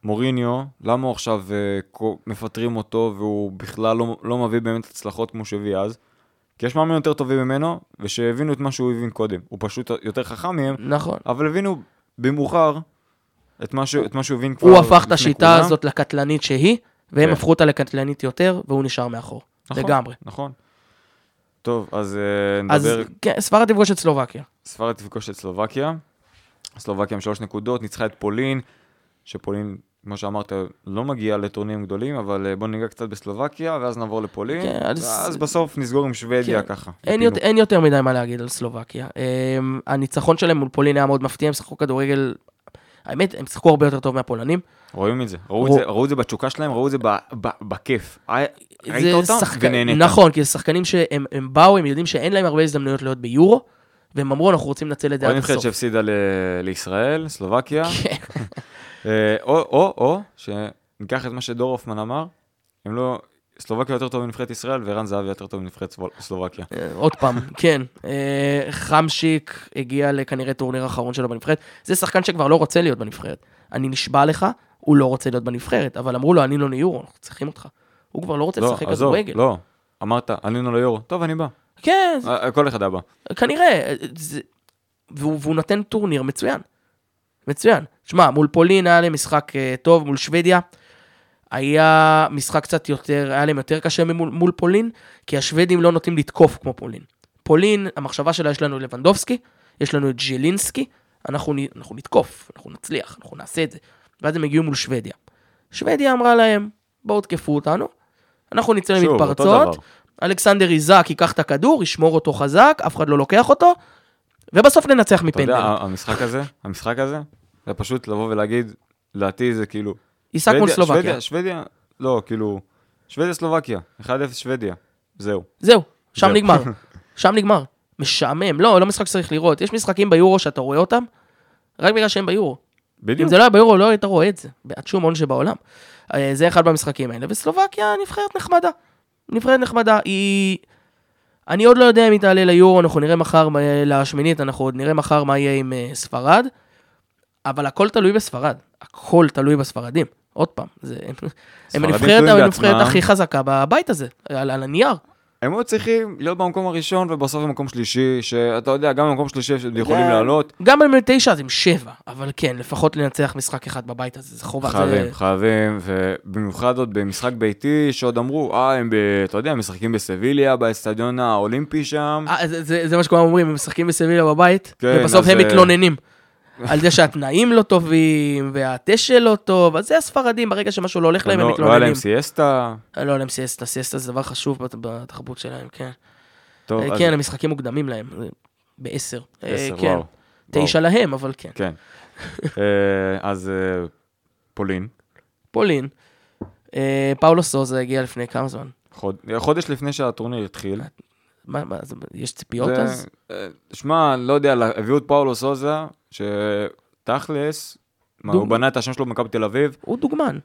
מוריניו, למה הוא עכשיו אה, מפטרים אותו והוא בכלל לא, לא מביא באמת הצלחות כמו שהביא אז? כי יש מאמנים יותר טובים ממנו, ושהבינו את מה שהוא הבין קודם. הוא פשוט יותר חכם מהם, נכון. אבל הבינו במאוחר את מה, ש... את מה שהוא הבין כבר הוא הפך את השיטה כולם. הזאת לקטלנית שהיא, והם כן. הפכו אותה לקטלנית יותר, והוא נשאר מאחור. נכון, לגמרי. נכון. טוב, אז אז נדבר, כן, ספרד תפגוש את סלובקיה. ספרד תפגוש את סלובקיה. סלובקיה עם שלוש נקודות, ניצחה את פולין, שפולין, כמו שאמרת, לא מגיעה לטורנירים גדולים, אבל אה, בוא ניגע קצת בסלובקיה, ואז נעבור לפולין, כן, אז- ואז בסוף נסגור עם שוודיה כן. ככה. אין. יותר, אין יותר מדי מה להגיד על סלובקיה. Um, הניצחון שלהם מול פולין היה מאוד מפתיע, הם שיחקו כדורגל, האמת, הם שיחקו הרבה יותר טוב מהפולנים. רואים את זה, ראו את רוא- זה, ראו את זה בתשוקה שלהם, ראו את זה ב- ב- בכיף. היה- ראית זה אותם שחק- ונהנית. נכון, כי זה שחקנים שהם הם באו, הם יודעים שאין להם הרבה הזדמנויות להיות ביורו, והם אמרו, אנחנו רוצים לנצל את זה עוד עד נבחרת הסוף. שהפסידה ל- לישראל, סלובקיה. אה, או, או, או, שניקח את מה שדור הופמן אמר, הם לא, סלובקיה יותר טוב מנבחרת ישראל, וערן זהבי יותר טוב מנבחרת סלובקיה. אה, עוד פעם, כן. אה, חמשיק הגיע לכנראה טורניר האחרון שלו בנבחרת. זה שחקן שכבר לא רוצה להיות בנבחרת. אני נשבע לך, הוא לא רוצה להיות בנבחרת, אבל אמרו לו, עלינו ליורו, אנחנו צריכים אותך. הוא כבר לא רוצה לא, לשחק כדורגל. לא. אמרת, עלינו ליורו, טוב, אני בא. כן, כל אחד היה בא. כנראה. והוא נותן טורניר מצוין. מצוין. שמע, מול פולין היה להם משחק אה, טוב, מול שוודיה. היה משחק קצת יותר, היה להם יותר קשה מול, מול פולין, כי השוודים לא נוטים לתקוף כמו פולין. פולין, המחשבה שלה, יש לנו לבנדובסקי, יש לנו את ז'לינסקי, אנחנו, אנחנו נתקוף, אנחנו נצליח, אנחנו נעשה את זה. ואז הם הגיעו מול שוודיה. שוודיה אמרה להם, בואו תקפו אותנו, אנחנו נצא למתפרצות. אלכסנדר איזק ייקח את הכדור, ישמור אותו חזק, אף אחד לא לוקח אותו, ובסוף ננצח אתה מפנדל. יודע, המשחק הזה, המשחק הזה, זה פשוט לבוא ולהגיד, לדעתי זה כאילו... עיסק מול סלובקיה. שוודיה, שוודיה, לא, כאילו, שוודיה סלובקיה, 1-0 שוודיה, זהו. זהו, שם זהו. נגמר. שם נגמר. משעמם. לא, לא משחק שצריך לראות. יש משחקים ביורו שאתה רואה אותם, רק בגלל שהם ביורו. אם בדיוק. זה לא היה ביורו, לא היית רואה את זה. בעד שום הון שבעולם. אה, זה אחד במשחקים האלה. וסלובקיה נבחרת נחמדה. נבחרת נחמדה. היא... אני עוד לא יודע אם היא תעלה ליורו, אנחנו נראה מחר, מה- לשמינית, אנחנו עוד נראה מחר מה יהיה עם אה, ספרד, אבל הכל תלוי בספרד. הכל תלוי בספרדים. עוד פעם, זה... הם הנבחרת. הכי חזקה בבית הזה, על, על הנייר. הם היו צריכים להיות במקום הראשון ובסוף במקום שלישי, שאתה יודע, גם במקום שלישי הם יכולים כן. לעלות. גם אם הם תשע אז הם שבע, אבל כן, לפחות לנצח משחק אחד בבית הזה, זה חובה. חייבים, זה... חייבים, ובמיוחד עוד במשחק ביתי, שעוד אמרו, אה, הם, ב, אתה יודע, משחקים בסביליה, באצטדיון האולימפי שם. אה, זה, זה, זה מה שכולם אומרים, הם משחקים בסביליה בבית, כן, ובסוף אז, הם אה, מתלוננים. על זה שהתנאים לא טובים, והדשא לא טוב, אז זה הספרדים, ברגע שמשהו לא הולך להם, הם לא, לא היה מתלוננים. להם סיאסטה. אה, לא היה להם סיאסטה, סיאסטה זה דבר חשוב בת- בתרבות שלהם, כן. טוב, אה, אז- כן, המשחקים מוקדמים להם, אה, בעשר. עשר, כן. וואו. תשע להם, אבל כן. כן. אז פולין, פולין, פאולו סוזה הגיע לפני כמה זמן? חוד- חודש לפני שהטורניר התחיל. מה, מה, זה- יש ציפיות זה- אז? אה, שמע, לא יודע, הביאו את פאולו סוזה, שתכלס, דוג- הוא בנה את השם שלו במכבי תל אביב? הוא דוגמן.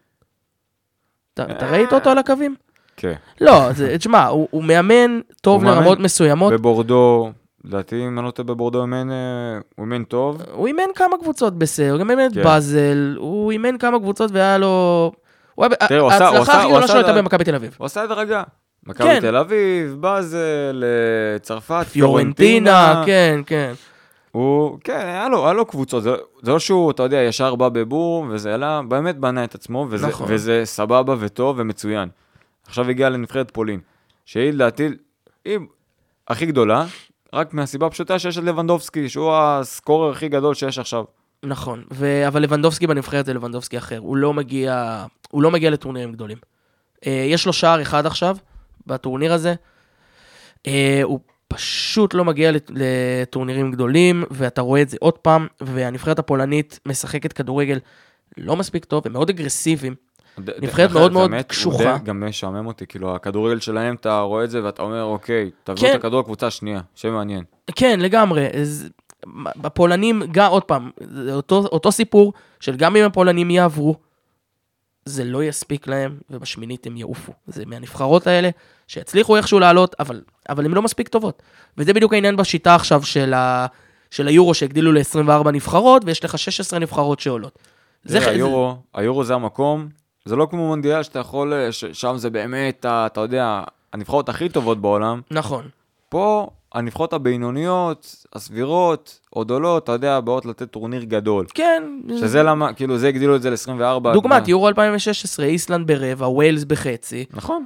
אתה אתה ראית אותו על הקווים? כן. לא, תשמע, הוא הוא מאמן טוב הוא מאמן לרמות מסוימות. בבורדו, לדעתי, אם אני לא טועה בבורדו, הוא אימן, אה, הוא אימן טוב. הוא אימן כמה קבוצות בסדר, הוא גם אימן את כן. באזל, הוא אימן כמה קבוצות והיה לו... תראה, הוא עשה- הוא ההצלחה עשה- הכי הוא גדולה שלו הייתה במכבי תל אביב. הוא עשה הדרגה. מכבי כן. תל אביב, באזל, אה, צרפת, פיורנטינה, כן, כן. הוא, כן, היה לו, היה לו קבוצות, זה, זה לא שהוא, אתה יודע, ישר בא בבור, וזה, אלא באמת בנה את עצמו, וזה, נכון. וזה סבבה וטוב ומצוין. עכשיו הגיע לנבחרת פולין, שהיא לדעתי, היא הכי גדולה, רק מהסיבה הפשוטה שיש את לבנדובסקי, שהוא הסקורר הכי גדול שיש עכשיו. נכון, ו... אבל לבנדובסקי בנבחרת זה לבנדובסקי אחר, הוא לא מגיע, הוא לא מגיע לטורנירים גדולים. אה, יש לו שער אחד עכשיו, בטורניר הזה, אה, הוא פשוט לא מגיע לט- לטורנירים גדולים, ואתה רואה את זה עוד פעם, והנבחרת הפולנית משחקת כדורגל לא מספיק טוב, הם מאוד אגרסיביים. נבחרת מאוד מאוד קשוחה. גם משעמם אותי, כאילו, הכדורגל שלהם, אתה רואה את זה ואתה אומר, אוקיי, תביאו כן. את הכדור לקבוצה השנייה, שמעניין. כן, לגמרי. אז, בפולנים, גם, עוד פעם, זה אותו, אותו סיפור של גם אם הפולנים יעברו, זה לא יספיק להם, ובשמינית הם יעופו. זה מהנבחרות האלה, שיצליחו איכשהו לעלות, אבל, אבל הן לא מספיק טובות. וזה בדיוק העניין בשיטה עכשיו של, ה, של היורו, שהגדילו ל-24 נבחרות, ויש לך 16 נבחרות שעולות. זה, ח- היורו, היורו זה המקום, זה לא כמו מונדיאל שאתה יכול, ש- שם זה באמת, ה- אתה יודע, הנבחרות הכי טובות בעולם. זה, נכון. פה הנבחרות הבינוניות, הסבירות, עוד עולות, אתה יודע, באות לתת טורניר גדול. כן. שזה למה, כאילו זה הגדילו את זה ל-24. דוגמת יורו 2016, איסלנד ברבע, וויילס בחצי. נכון.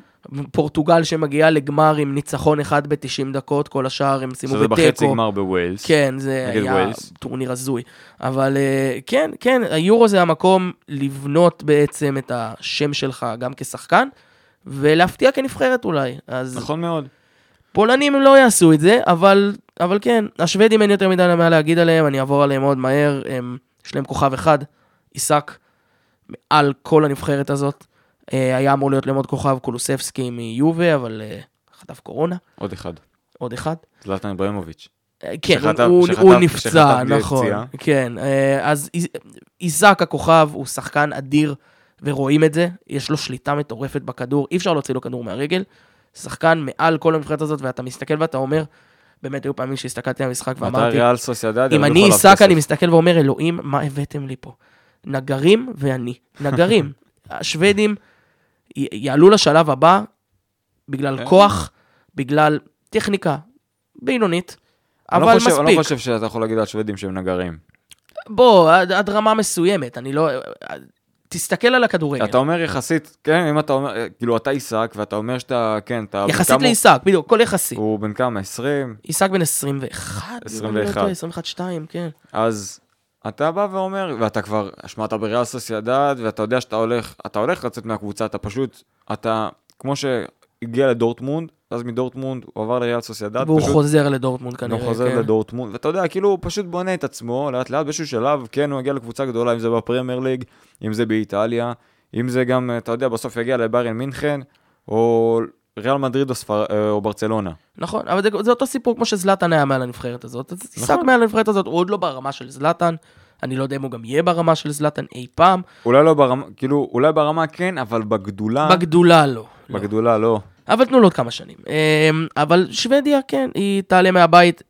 פורטוגל שמגיעה לגמר עם ניצחון אחד ב-90 דקות, כל השאר הם סיימו שזה בחצי בתיקו. גמר בוויילס. כן, זה היה וויילס. טורניר הזוי. אבל אה, כן, כן, היורו זה המקום לבנות בעצם את השם שלך גם כשחקן, ולהפתיע כנבחרת אולי. אז נכון מאוד. פולנים הם לא יעשו את זה, אבל, אבל כן, השוודים אין יותר מדי מה להגיד עליהם, אני אעבור עליהם מאוד מהר. הם, יש להם כוכב אחד, עיסק, מעל כל הנבחרת הזאת. אה, היה אמור להיות להם עוד כוכב, קולוספסקי מיובה, אבל אה, חטף קורונה, עוד אחד. עוד אחד. זלטן אברמוביץ'. אה, כן, שחטף- הוא, שחטף- הוא שחטף נפצע, בלי נכון. פציעה. כן, אז איזק הכוכב הוא שחקן אדיר, ורואים את זה, יש לו שליטה מטורפת בכדור, אי אפשר להוציא לו כדור מהרגל. שחקן מעל כל הנבחרת הזאת, ואתה מסתכל ואתה אומר, באמת היו פעמים שהסתכלתי על המשחק ואמרתי, אם אני עיסק? אני מסתכל ואומר, אלוהים, מה הבאתם לי פה? נגרים ואני. נגרים. השוודים י- יעלו לשלב הבא בגלל כן. כוח, בגלל טכניקה בינונית, לא אבל חושב- אני מספיק. לא חושב שאתה יכול להגיד על שוודים שהם נגרים. בוא, עד, עד רמה מסוימת, אני לא... תסתכל על הכדורגל. אתה אומר יחסית, כן, אם אתה אומר, כאילו אתה עיסק, ואתה אומר שאתה, כן, אתה... יחסית לעיסק, בדיוק, הכל יחסי. הוא בן כמה? 20? עיסק בן 21. 21. 21-2, כן. אז אתה בא ואומר, ואתה כבר, שמע, אתה בריאל סוסיידד, ואתה יודע שאתה הולך, אתה הולך לצאת מהקבוצה, אתה פשוט, אתה, כמו שהגיע לדורטמונד, אז מדורטמונד הוא עבר לריאל סוסיידד, והוא פשוט, חוזר לדורטמונד כנראה. הוא חוזר כן. לדורטמונד, ואתה יודע, כאילו הוא פשוט בונה את עצמו, לאט לאט באיזשהו שלב, כן, הוא יגיע לקבוצה גדולה, אם זה בפרמייר ליג, אם זה באיטליה, אם זה גם, אתה יודע, בסוף יגיע לביירן מינכן, או ריאל מדריד או, ספר, אה, או ברצלונה. נכון, אבל זה, זה אותו סיפור כמו שזלאטן היה מעל הנבחרת הזאת. אז נכון. מעל הנבחרת הזאת, הוא עוד לא ברמה של זלאטן. אני לא יודע אם הוא גם יהיה ברמה של זלאטן אי פעם. אולי לא ברמה, כאילו, אולי ברמה כן, אבל בגדולה, בגדולה לא. לא. בגדולה לא. אבל תנו לו עוד כמה שנים. אמ, אבל שוודיה, כן, היא תעלה מהבית.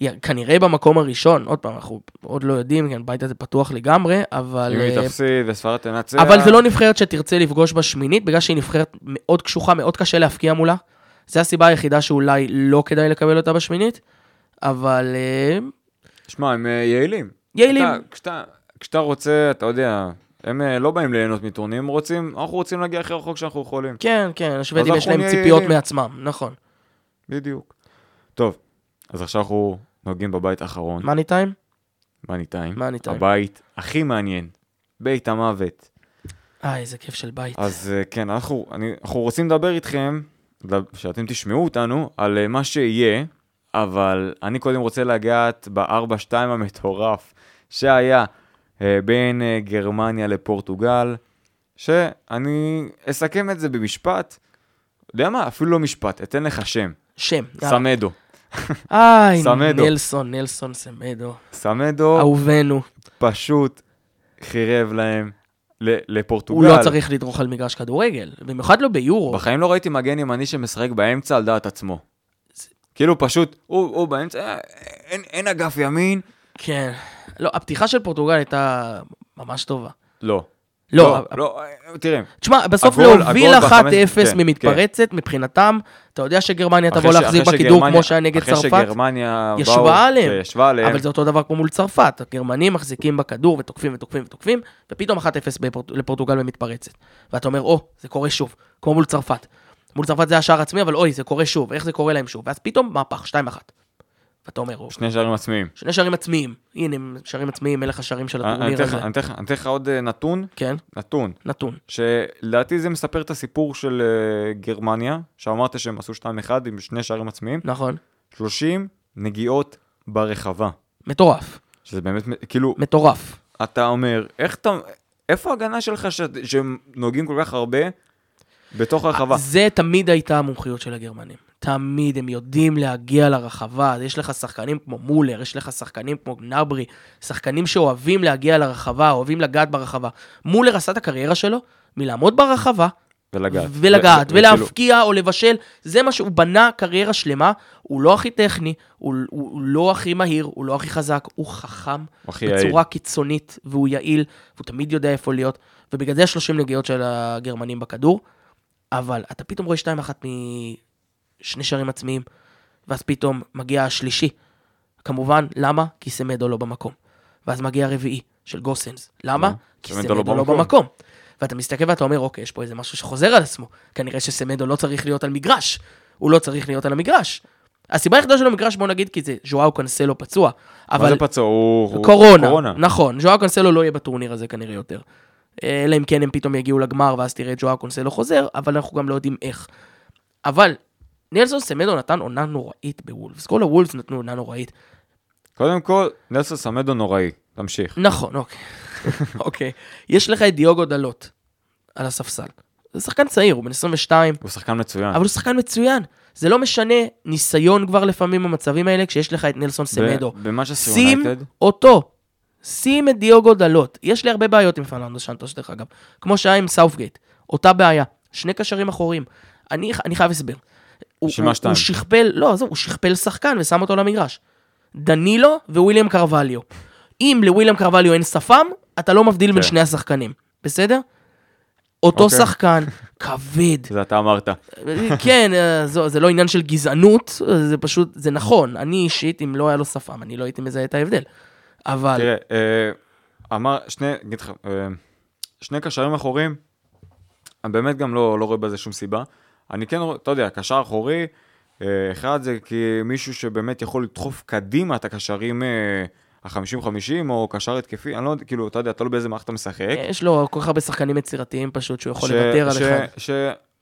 היא כנראה במקום הראשון, עוד פעם, אנחנו עוד לא יודעים, כן, הבית הזה פתוח לגמרי, אבל... אם היא אה, תפסיד וספרד תנצח. אבל זה לא נבחרת שתרצה לפגוש בשמינית, בגלל שהיא נבחרת מאוד קשוחה, מאוד קשה להפקיע מולה. זו הסיבה היחידה שאולי לא כדאי לקבל אותה בשמינית, אבל אה, שמע, הם אה, יעילים. יעילים. אתה, כשאתה, כשאתה רוצה, אתה יודע, הם אה, לא באים ליהנות מטורנירים, הם רוצים, אנחנו רוצים להגיע הכי רחוק שאנחנו יכולים. כן, כן, השוודים יש להם נהיה ציפיות. מעצמם, נכון. בדיוק. טוב, אז עכשיו אנחנו נוגעים בבית האחרון, מאני טיים? מאני טיים. מאני טיים. הבית הכי מעניין, בית המוות. אה, איזה כיף של בית. אז אה, כן, אנחנו, אני, אנחנו רוצים לדבר איתכם, שאתם תשמעו אותנו, על אה, מה שיהיה, אבל אני קודם רוצה לגעת ב-4-2 המטורף שהיה בין אה, גרמניה לפורטוגל, שאני אסכם את זה במשפט, יודע מה? אפילו לא משפט, אתן לך שם, שם. סמדו. איי, סמדו. נלסון, נלסון סמדו. סמדו אהובנו. פשוט חירב להם ל- הוא לפורטוגל. לא צריך לדרוך על מגרש כדורגל, במיוחד לא ביורו. בחיים לא ראיתי מגן ימני שמשחק באמצע על דעת עצמו. כאילו פשוט, הוא, הוא באמצע, אה, אין, אין אגף ימין. כן. לא, הפתיחה של פורטוגל הייתה ממש טובה. לא. לא, לא, לא, אה, תראה, תשמע, בסוף הגול- להוביל הגול 1-0 בחמש- כן, ממתפרצת, מבחינתם, אתה יודע שגרמניה תבוא אחרי ש- להחזיר אחרי שגרמניה- כמו שהיה נגד אחרי צרפת, שגרמניה ישבה עליהם. כן, ישבה עליהם. אבל זה אותו דבר כמו מול צרפת, הגרמנים מחזיקים בכדור ותוקפים ותוקפים ותוקפים, ופתאום 1-0 בפורט- לפורטוגל במתפרצת. ואתה אומר, או, זה קורה שוב, כמו מול צרפת. מול צרפת זה היה שער עצמי, אבל אוי, זה קורה שוב, איך זה קורה להם שוב? ואז פתאום מהפך, 2-1. ואתה אומר, או, שני שערים עצמיים. שני שערים עצמיים. הנה, שערים עצמיים, מלך השערים של אני הטורניר הזה. אני אתן לך- אני אתן לך עוד אה, נתון, כן, נתון, נתון. שלדעתי זה מספר את הסיפור של אה, גרמניה, שאמרת שהם עשו 2-1 עם שני שערים עצמיים, נכון. 30 נגיעות ברחבה. מטורף. שזה באמת, כאילו, מטורף. אתה אומר, איך אתה, איפה ההגנה שלך ש- שהם נוגעים כל כך הרבה בתוך הרחבה? זה תמיד הייתה המומחיות של הגרמנים. תמיד הם יודעים להגיע לרחבה. יש לך שחקנים כמו מולר, יש לך שחקנים כמו נברי, שחקנים שאוהבים להגיע לרחבה, אוהבים לגעת ברחבה. מולר עשה את הקריירה שלו מלעמוד ברחבה, ולגעת. ולגעת, ו- ו- ולהפקיע או לבשל, זה מה שהוא בנה קריירה שלמה, הוא לא הכי טכני, הוא, הוא, הוא לא הכי מהיר, הוא לא הכי חזק, הוא חכם הכי יעיל. בצורה קיצונית, והוא יעיל, והוא תמיד יודע איפה להיות, ובגלל זה 30 נגיעות של הגרמנים בכדור, אבל אתה פתאום רואה 2-1 משני שערים עצמיים, ואז פתאום מגיע השלישי. כמובן, למה? כי סמדו לא במקום. ואז מגיע הרביעי של גוסנס. למה? מה? כי סמדו לא לא במקום. במקום. ואתה מסתכל ואתה אומר, אוקיי, יש פה איזה משהו שחוזר על עצמו. כנראה שסמדו לא צריך להיות על מגרש. הוא לא צריך להיות על המגרש. הסיבה היחידה שלו במגרש, בוא נגיד, כי זה ז'ואאו קנסלו פצוע. מה אבל זה פצוע? הוא... קורונה, קורונה. נכון, ז'ואאו קונסלו לא יהיה בטורניר הזה כנראה יותר. אלא אם כן הם פתאום יגיעו לגמר ואז תראה את ז'ואאו קונסלו חוזר, אבל אנחנו גם לא יודעים איך. אבל נלסון סמדו נתן עונה נוראית בוולפס, כל הוולפס נתנו עונה נוראית. קודם כל, נלסון סמדו נוראי. תמשיך. נכון, אוקיי. אוקיי. יש לך את דיוגו דלות על הספסל. זה שחקן צעיר, הוא בן 22, הוא שחקן מצוין. אבל הוא שחקן מצוין. זה לא משנה, ניסיון כבר לפעמים במצבים האלה, כשיש לך את נלסון סמדו. במנצ'סטר שים יונייטד, אותו. שים את דיוגו דלות. יש לי הרבה בעיות עם פרננדו שנטוס, דרך אגב. כמו שהיה עם סאופגייט. אותה בעיה. שני קשרים אחוריים. אני, אני חייב הסבר. הוא, הוא. הוא שכפל, לא, עזוב, הוא שכפל שחקן ושם אותו למגרש. דנילו וויליאם קרווליו. אם לוויליאם קרווליו אין שפם, אתה לא מבדיל בין כן. שני השחקנים. בסדר? אותו אוקיי. שחקן, כבד, זה אתה אמרת. כן, אה, זו- זה לא עניין של גזענות, זה פשוט, זה נכון. אני אישית, אם לא היה לו שפם, אני לא הייתי מזהה את ההבדל. אבל... תראה, אה, אמר, שני, אגיד לך, אה, שני קשרים אחוריים, אני באמת גם לא, לא רואה בזה שום סיבה. אני כן אתה יודע, קשר אחורי, אה, אחד זה כי מישהו שבאמת יכול לדחוף קדימה את הקשרים אה, ה-50-50, או קשר התקפי, אני לא יודע, כאילו, אתה יודע, תלוי באיזה מערכת אתה משחק. יש לו כל כך הרבה שחקנים יצירתיים פשוט, שהוא יכול ש- לוותר על ש- אחד.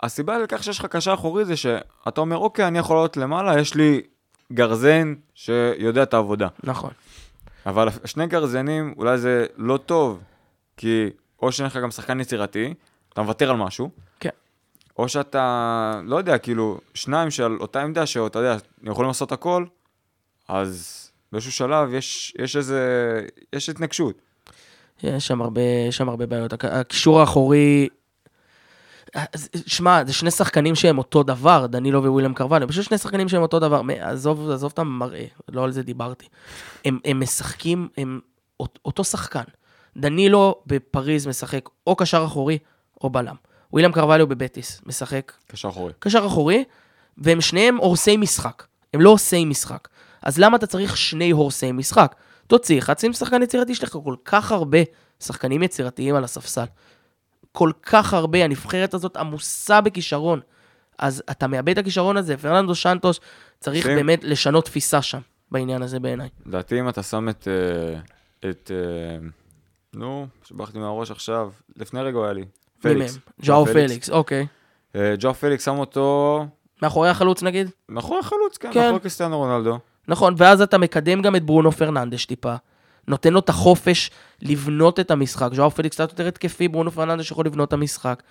שהסיבה לכך שיש לך קשר אחורי זה שאתה אומר, אוקיי, אני יכול לעלות למעלה, יש לי גרזן שיודע את העבודה. נכון. אבל שני גרזנים, אולי זה לא טוב, כי או שאין לך גם שחקן יצירתי, אתה מוותר על משהו, כן. או שאתה, לא יודע, כאילו, שניים של אותה עמדה, שאתה יודע, יכולים לעשות הכל, אז באיזשהו שלב יש, יש איזה, יש התנגשות. יש שם הרבה, יש שם הרבה בעיות. הק- הקישור האחורי... שמע, זה שני שחקנים שהם אותו דבר, דנילו וויליאם קרווליו, פשוט שני שחקנים שהם אותו דבר. עזוב, עזוב את המראה, לא על זה דיברתי. הם, הם משחקים, הם אות- אותו שחקן. דנילו בפריז משחק או קשר אחורי או בלם. וויליאם קרווליו בבטיס משחק קשר אחורי. קשר אחורי, והם שניהם הורסי משחק. הם לא עושי משחק. אז למה אתה צריך שני הורסי משחק? תוציא אחד, שים שחקן יצירתי, יש לך כל כך הרבה שחקנים יצירתיים על הספסל. כל כך הרבה, הנבחרת הזאת עמוסה בכישרון. אז אתה מאבד את הכישרון הזה, פרננדו שנטוש צריך שים. באמת לשנות תפיסה שם, בעניין הזה בעיניי. לדעתי אם אתה שם את, אה, את, אה, נו, שברח לי מהראש עכשיו, לפני רגע היה לי, פליקס. ז'ואאו פליקס, אוקיי. אה, ז'ואאו פליקס שם אותו מאחורי החלוץ נגיד? מאחורי החלוץ, כן, כן. מאחורי קריסטיאנו רונלדו. נכון, ואז אתה מקדם גם את ברונו פרננדש טיפה. נותן לו את החופש לבנות את המשחק. ז'ואאו פליקס קצת יותר התקפי, ברונו פרננדש יכול לבנות את המשחק.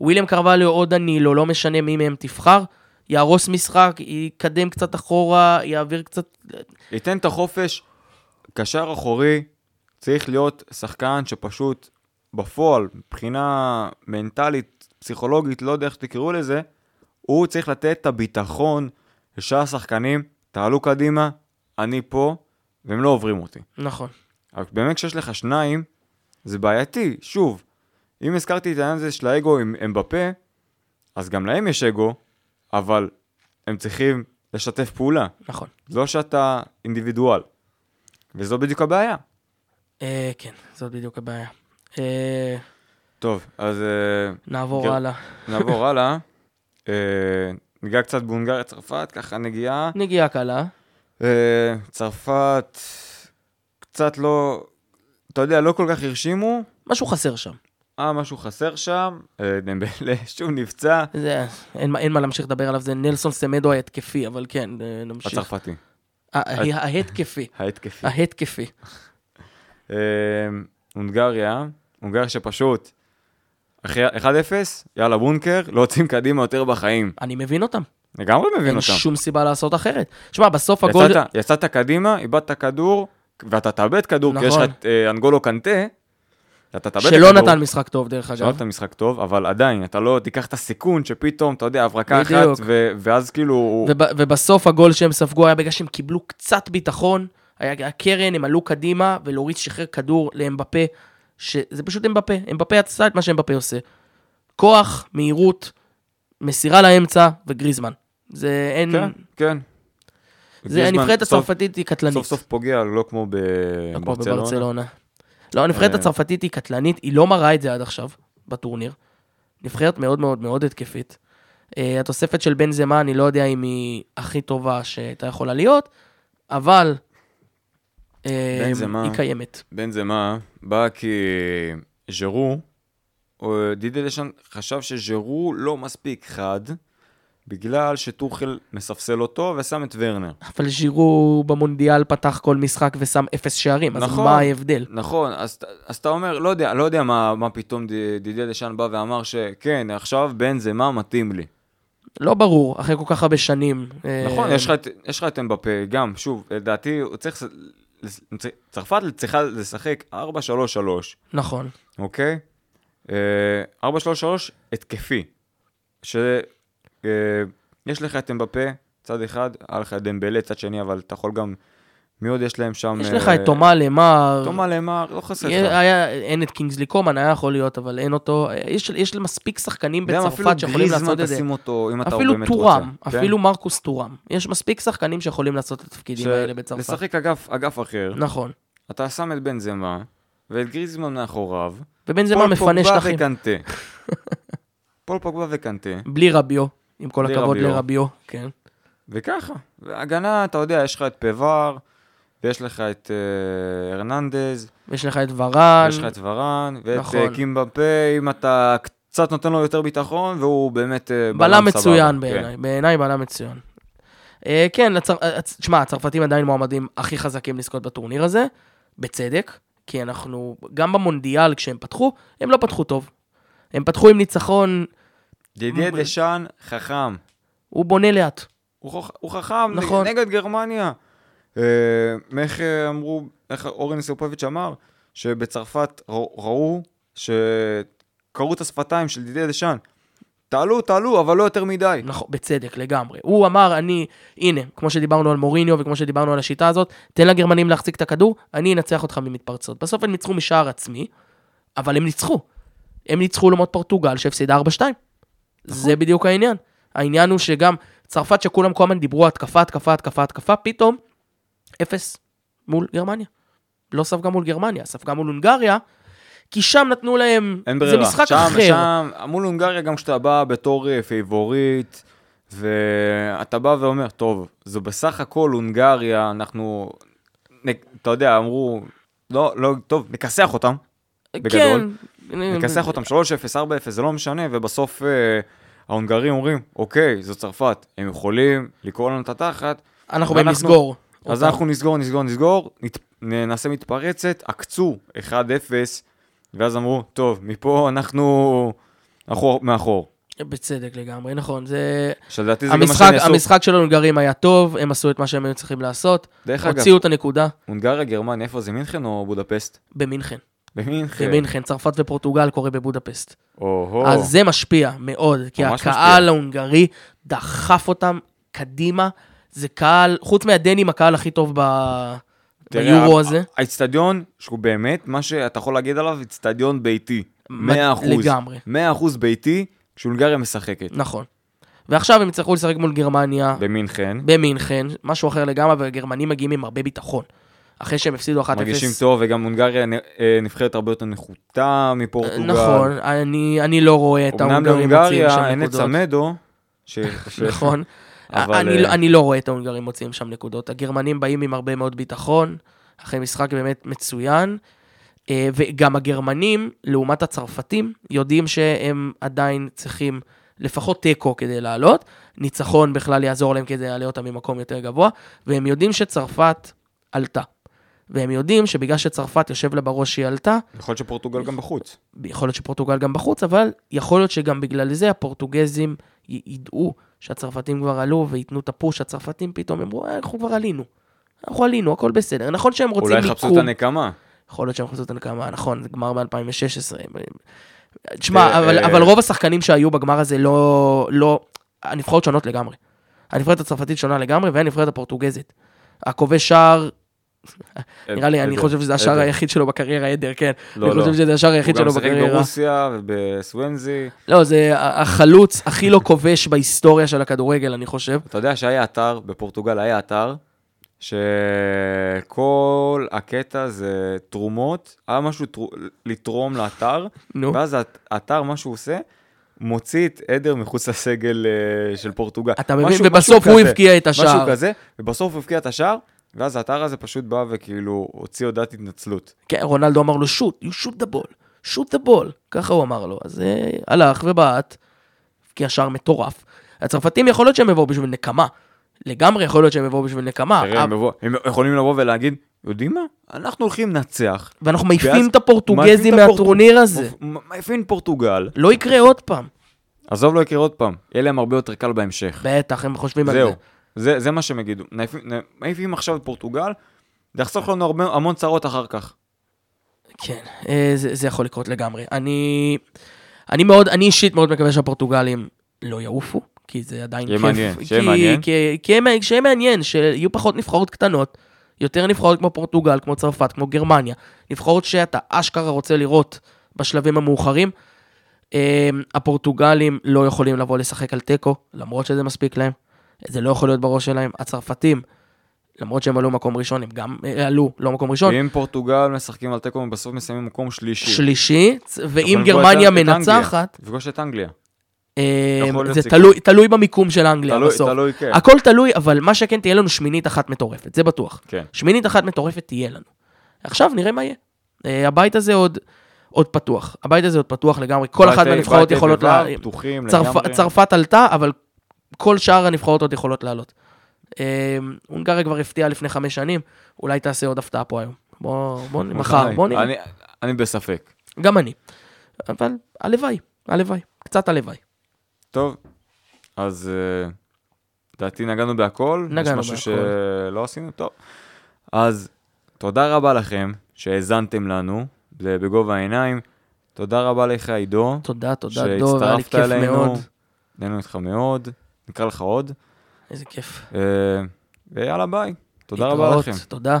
וויליאם קרבאליו או דנילו, לא משנה מי מהם תבחר, יהרוס משחק, יקדם קצת אחורה, יעביר קצת... ייתן את החופש, קשר אחורי צריך להיות שחקן שפשוט בפועל, מבחינה מנטלית, פסיכולוגית, לא יודע איך שתקראו לזה, הוא צריך לתת את הביטחון לשאר השחקנים, תעלו קדימה, אני פה, והם לא עוברים אותי. נכון. אבל באמת כשיש לך שניים, זה בעייתי, שוב. אם הזכרתי את העניין הזה של האגו עם אמבפה, אז גם להם יש אגו, אבל הם צריכים לשתף פעולה. נכון. לא שאתה אינדיבידואל. וזו בדיוק הבעיה. אה, כן, זאת בדיוק הבעיה. אה, טוב, אז אה, נעבור גר- הלאה. נעבור הלאה. אה, ניגע קצת בהונגריה, צרפת, ככה נגיעה. נגיעה קלה. צרפת, קצת לא, אתה יודע, לא כל כך הרשימו. משהו חסר שם. אה, משהו חסר שם. דמבלה שוב נפצע. זה, אין, אין מה להמשיך לדבר עליו, זה נלסון סמדו ההתקפי, אבל כן, נמשיך. הצרפתי, ההתקפי. ההתקפי. ההתקפי. הונגריה, הונגריה שפשוט, אחרי 1-0, יאללה בונקר, לא יוצאים קדימה יותר בחיים. אני מבין אותם. לגמרי מבין אין אותם. שום סיבה לעשות אחרת. שמע, בסוף הגול... יצאת, קדימה, איבדת כדור, ואתה תאבד כדור, כי יש לך נכון. את אה, אנגולו קנטה, אתה תאבד את שלא. נתן משחק טוב, דרך שלא אגב. נתן משחק טוב, אבל עדיין, אתה לא תיקח את הסיכון שפתאום, אתה יודע, הברקה אחת. ו- ואז כאילו... וב, ובסוף הגול שהם ספגו היה בגלל שהם קיבלו קצת ביטחון. הקרן, הם עלו קדימה, ולאוריס שחרר כדור לאמבפה, שזה פשוט אמבפה. אמבפה עשה את מה שאמבפה עושה. כוח, מהירות, מסירה לאמצע וגריזמן. זה אין... כן, כן. זה הנבחרת הצרפתית היא קטלנית. סוף סוף פוגע, לא כמו לא בברצלונה. לא, הנבחרת אה. הצרפתית היא קטלנית, היא לא מראה את זה עד עכשיו, בטורניר. נבחרת מאוד מאוד מאוד התקפית. אה, התוספת של בן זמה, אני לא יודע אם היא הכי טובה שהייתה יכולה להיות, אבל בנזמה- היא קיימת. בן זמה בא כי ז'רו, דידי דשן חשב שז'רו לא מספיק חד, בגלל שטוחל מספסל אותו ושם את ורנר. אבל ז'ירו במונדיאל פתח כל משחק ושם אפס שערים, אז נכון. מה ההבדל? נכון, אז, אז אתה אומר, לא יודע, לא יודע מה, מה פתאום דידי דשן בא ואמר שכן, עכשיו בן זמה מתאים לי. לא ברור, אחרי כל כך הרבה שנים. אה, נכון, יש לך את- אמבפה, גם, שוב, לדעתי, הוא צריך, צרפת צריכה לשחק 4-3-3, נכון. אוקיי? אה, 4-3-3 התקפי. שיש לך את אמבפה, צד אחד, היה לך את דמבלה, צד שני, אבל אתה יכול גם... מי עוד יש להם שם? יש אה, לך את תומה למר. תומה למר, לא חסר לך. אין את קינגסלי קומן, היה יכול להיות, אבל אין אותו. יש, יש מספיק שחקנים אפילו בצרפת שיכולים לעשות את זה. תשים אותו, אם אתה אפילו באמת טורם, רוצה. כן? אפילו מרקוס טורם. יש מספיק שחקנים שיכולים לעשות את התפקידים ש- האלה בצרפת. לשחק אגף, אגף אחר, נכון. אתה שם את בנזמה, ואת גריזמן מאחוריו, ובנזמה פול מפנה פוגבה שטחים. וקנטה. פול פוגבה וקנטה, בלי רביו, עם כל הכבוד רביו. לרביו. כן. וככה. והגנה, אתה יודע, יש לך את פבאר, ויש לך את אה, הרננדז, יש לך את ורן. יש לך את ורן, ואת נכון. אה, קימפמבה, אם אתה קצת נותן לו יותר ביטחון, והוא באמת אה, בלם סבבה. מצוין כן. בעיניי, בעיניי בלם מצוין. אה, כן, הצר- תשמע, הצרפתים עדיין מועמדים הכי חזקים לזכות בטורניר הזה, בצדק, כי אנחנו, גם במונדיאל כשהם פתחו, הם לא פתחו טוב. הם פתחו עם ניצחון, דידיה מ- דשאן חכם. הוא בונה לאט. הוא, חכ... הוא חכם, נכון. נג... נגד גרמניה. אה, איך אה, אמרו, איך אורן סופוביץ' אמר, שבצרפת ראו, ראו שקראו את השפתיים של דידיה דשאן. תעלו, תעלו, אבל לא יותר מדי. נכון, בצדק, לגמרי. הוא אמר, אני, הנה, כמו שדיברנו על מוריניו וכמו שדיברנו על השיטה הזאת, תן לגרמנים להחזיק את הכדור, אני אנצח אותך ממתפרצות. בסוף הם ניצחו משער עצמי, אבל הם ניצחו. הם ניצחו לעומת פורטוגל שהפסידה 4-2. זה בדיוק העניין. העניין הוא שגם צרפת שכולם כל הזמן דיברו התקפה, התקפה, התקפה, התקפה, פתאום אפס מול גרמניה. לא ספגה מול גרמניה, ספגה מול הונגריה, כי שם נתנו להם, אין זה ברירה. משחק שם, אחר. שם, מול הונגריה, גם כשאתה בא בתור אה, פייבוריט, ואתה בא ואומר, טוב, זו בסך הכל הונגריה, אנחנו, אתה יודע, אמרו, לא, לא, טוב, נכסח אותם, בגדול. כן. נכסח אותם 3-0, 4-0, זה לא משנה, ובסוף אה, ההונגרים אומרים, אוקיי, זו צרפת, הם יכולים לקרוע לנו את התחת, אנחנו באים לסגור. אז. אנחנו נסגור, נסגור, נסגור, נעשה מתפרצת, עקצו 1-0, ואז אמרו, טוב, מפה אנחנו, אנחנו מאחור. בצדק לגמרי, נכון. זה... שלדעתי זה גם מה המשחק, שהם יעשו. המשחק של ההונגרים היה טוב, הם עשו את מה שהם היו צריכים לעשות. דרך אגב, הוציאו את הנקודה הונגריה, גרמניה, איפה זה, מינכן או בודפסט? במינכן. במינכן. במינכן, צרפת ופורטוגל קורה בבודפסט. או-הו. אז זה משפיע מאוד, כי הקהל. ההונגרי דחף אותם קדימה. זה קהל, חוץ מהדנים, הקהל הכי טוב ב... ביורו הזה. האיצטדיון, שהוא באמת, מה שאתה יכול להגיד עליו, איצטדיון ביתי. 100 אחוז. לגמרי. 100 אחוז ביתי, כשהונגריה משחקת. נכון. ועכשיו הם יצטרכו לשחק מול גרמניה במינכן, במינכן, משהו אחר לגמרי, והגרמנים מגיעים עם הרבה ביטחון. אחרי שהם הפסידו 1-0. מרגישים טוב, וגם הונגריה אה, נבחרת הרבה יותר נחותה מפורטוגל. נכון, אני, אני לא רואה את אמנם ההונגרים מוציאים שם להונגריה אין את נקודות. סמדו, ש- נכון. אבל, אני, אה, לא- אני לא רואה את ההונגרים מוציאים שם נקודות. הגרמנים באים עם הרבה מאוד ביטחון, אחרי משחק באמת מצוין. אה, וגם הגרמנים, לעומת הצרפתים, יודעים שהם עדיין צריכים לפחות תיקו כדי לעלות. ניצחון בכלל יעזור להם כדי להעלה אותם ממקום יותר גבוה, והם יודעים שצרפת עלתה. והם יודעים שבגלל שצרפת יושב לה בראש שהיא עלתה, יכול להיות שפורטוגל גם בחוץ. יכול להיות שפורטוגל גם בחוץ, אבל יכול להיות שגם בגלל זה הפורטוגזים ידעו שהצרפתים כבר עלו וייתנו את הפוש, הצרפתים פתאום אמרו, "אה, אנחנו כבר עלינו. אנחנו עלינו, הכל בסדר. נכון שהם רוצים אולי מיקום. יחפשו את הנקמה. יכול להיות שהם חפשו את הנקמה, נכון, זה גמר ב-2016. תשמע, אה, אבל, אה, אבל רוב השחקנים שהיו בגמר הזה לא... לא... הנבחרות שונות לגמרי. הנבחרת הצרפתית שונה לגמרי, והנבחרת הפורטוגזית. הכובש שער, נראה לי, אני חושב שזה השער. היחיד שלו בקריירה, עדר, כן. לא, אני לא. חושב שזה השער היחיד הוא גם שלו משחק בקריירה. ברוסיה ובסוונזי. לא, זה החלוץ הכי לא כובש בהיסטוריה של הכדורגל, אני חושב. אתה יודע שהיה אתר, בפורטוגל היה אתר, שכל הקטע זה תרומות, היה משהו תרו- לתרום לאתר. ואז האת- האתר, מה שהוא עושה, מוציא את עדר מחוץ לסגל אה, של פורטוגל. אתה מבין? ובסוף הוא הבקיע את השער. משהו כזה, ובסוף הוא הבקיע את השער, ואז האתר הזה פשוט בא וכאילו הוציא הודעת התנצלות. כן, רונלדו אמר לו, שוט, you shoot the ball, shoot the ball. ככה הוא אמר לו. אז אה, הלך ובעט, הבקיע שער מטורף. הצרפתים יכול להיות שהם יבואו בשביל נקמה. לגמרי יכול להיות שהם יבואו בשביל נקמה. תראה, הם אבל- יבוא- הם יכולים לבוא ולהגיד, יודעים מה? אנחנו הולכים לנצח. ואנחנו מעיפים את הפורטוגזים מהטורניר הזה. מעיפים פורטוגל. לא יקרה עוד פעם. עזוב, לא יקרה עוד פעם. יהיה להם הרבה יותר קל בהמשך. בטח, הם חושבים על זהו. זה. זה, מה שהם יגידו. מעיפים- עכשיו את פורטוגל, זה יחסוך לנו הרבה, המון צרות אחר כך. כן, אה, זה, זה יכול לקרות לגמרי. אני, אני מאוד, אני אישית מאוד מקווה שהפורטוגלים לא יעופו, כי זה עדיין כיף. מעניין, שיהיה כי, מעניין. כי, כי, כי, שיהיה מעניין, שיהיו פחות נבחרות קטנות, יותר נבחרות כמו פורטוגל, כמו צרפת, כמו גרמניה. נבחרות שאתה אשכרה רוצה לראות בשלבים המאוחרים. אה, הפורטוגלים לא יכולים לבוא לשחק על תיקו, למרות שזה מספיק להם. זה לא יכול להיות בראש שלהם. הצרפתים, למרות שהם עלו מקום ראשון, הם גם אה, עלו, לא מקום ראשון. אם פורטוגל משחקים על תיקו, הם בסוף מסיימים מקום שלישי. שלישי, ואם גרמניה. מנצחת, לפגוש את אנגליה. אה, זה. תלוי, תלוי במיקום של אנגליה תלוי, בסוף. תלוי, כן. הכל תלוי, אבל מה שכן, תהיה לנו שמינית אחת מטורפת, זה בטוח. כן. שמינית אחת מטורפת תהיה לנו. עכשיו נראה מה יהיה. אה, הבית הזה עוד, עוד פתוח. הבית הזה עוד פתוח לגמרי, כל אחת מהנבחרות יכולות... לה... פתוחים. לגמרי. צרפת עלתה, אבל כל שאר הנבחרות עוד יכולות לעלות. אה, הונגריה כבר הפתיעה לפני חמש שנים, אולי תעשה עוד הפתעה פה היום. בוא, בוא, מחר, בוא נראה. אני, אני בספק. גם אני. אבל הלוואי, הלוואי, קצת הלוואי. טוב, אז אה, לדעתי נגענו בהכל. נגענו יש משהו בהכל. שלא עשינו טוב. אז תודה רבה לכם שהאזנתם לנו זה בגובה העיניים. תודה רבה לך, עידו, תודה, תודה, דור, היה לי שהצטרפת כיף אלינו. מאוד. נהנו איתך מאוד. נקרא לך עוד. איזה כיף. אה, ויאללה ביי. תודה רבה לכם. תודה.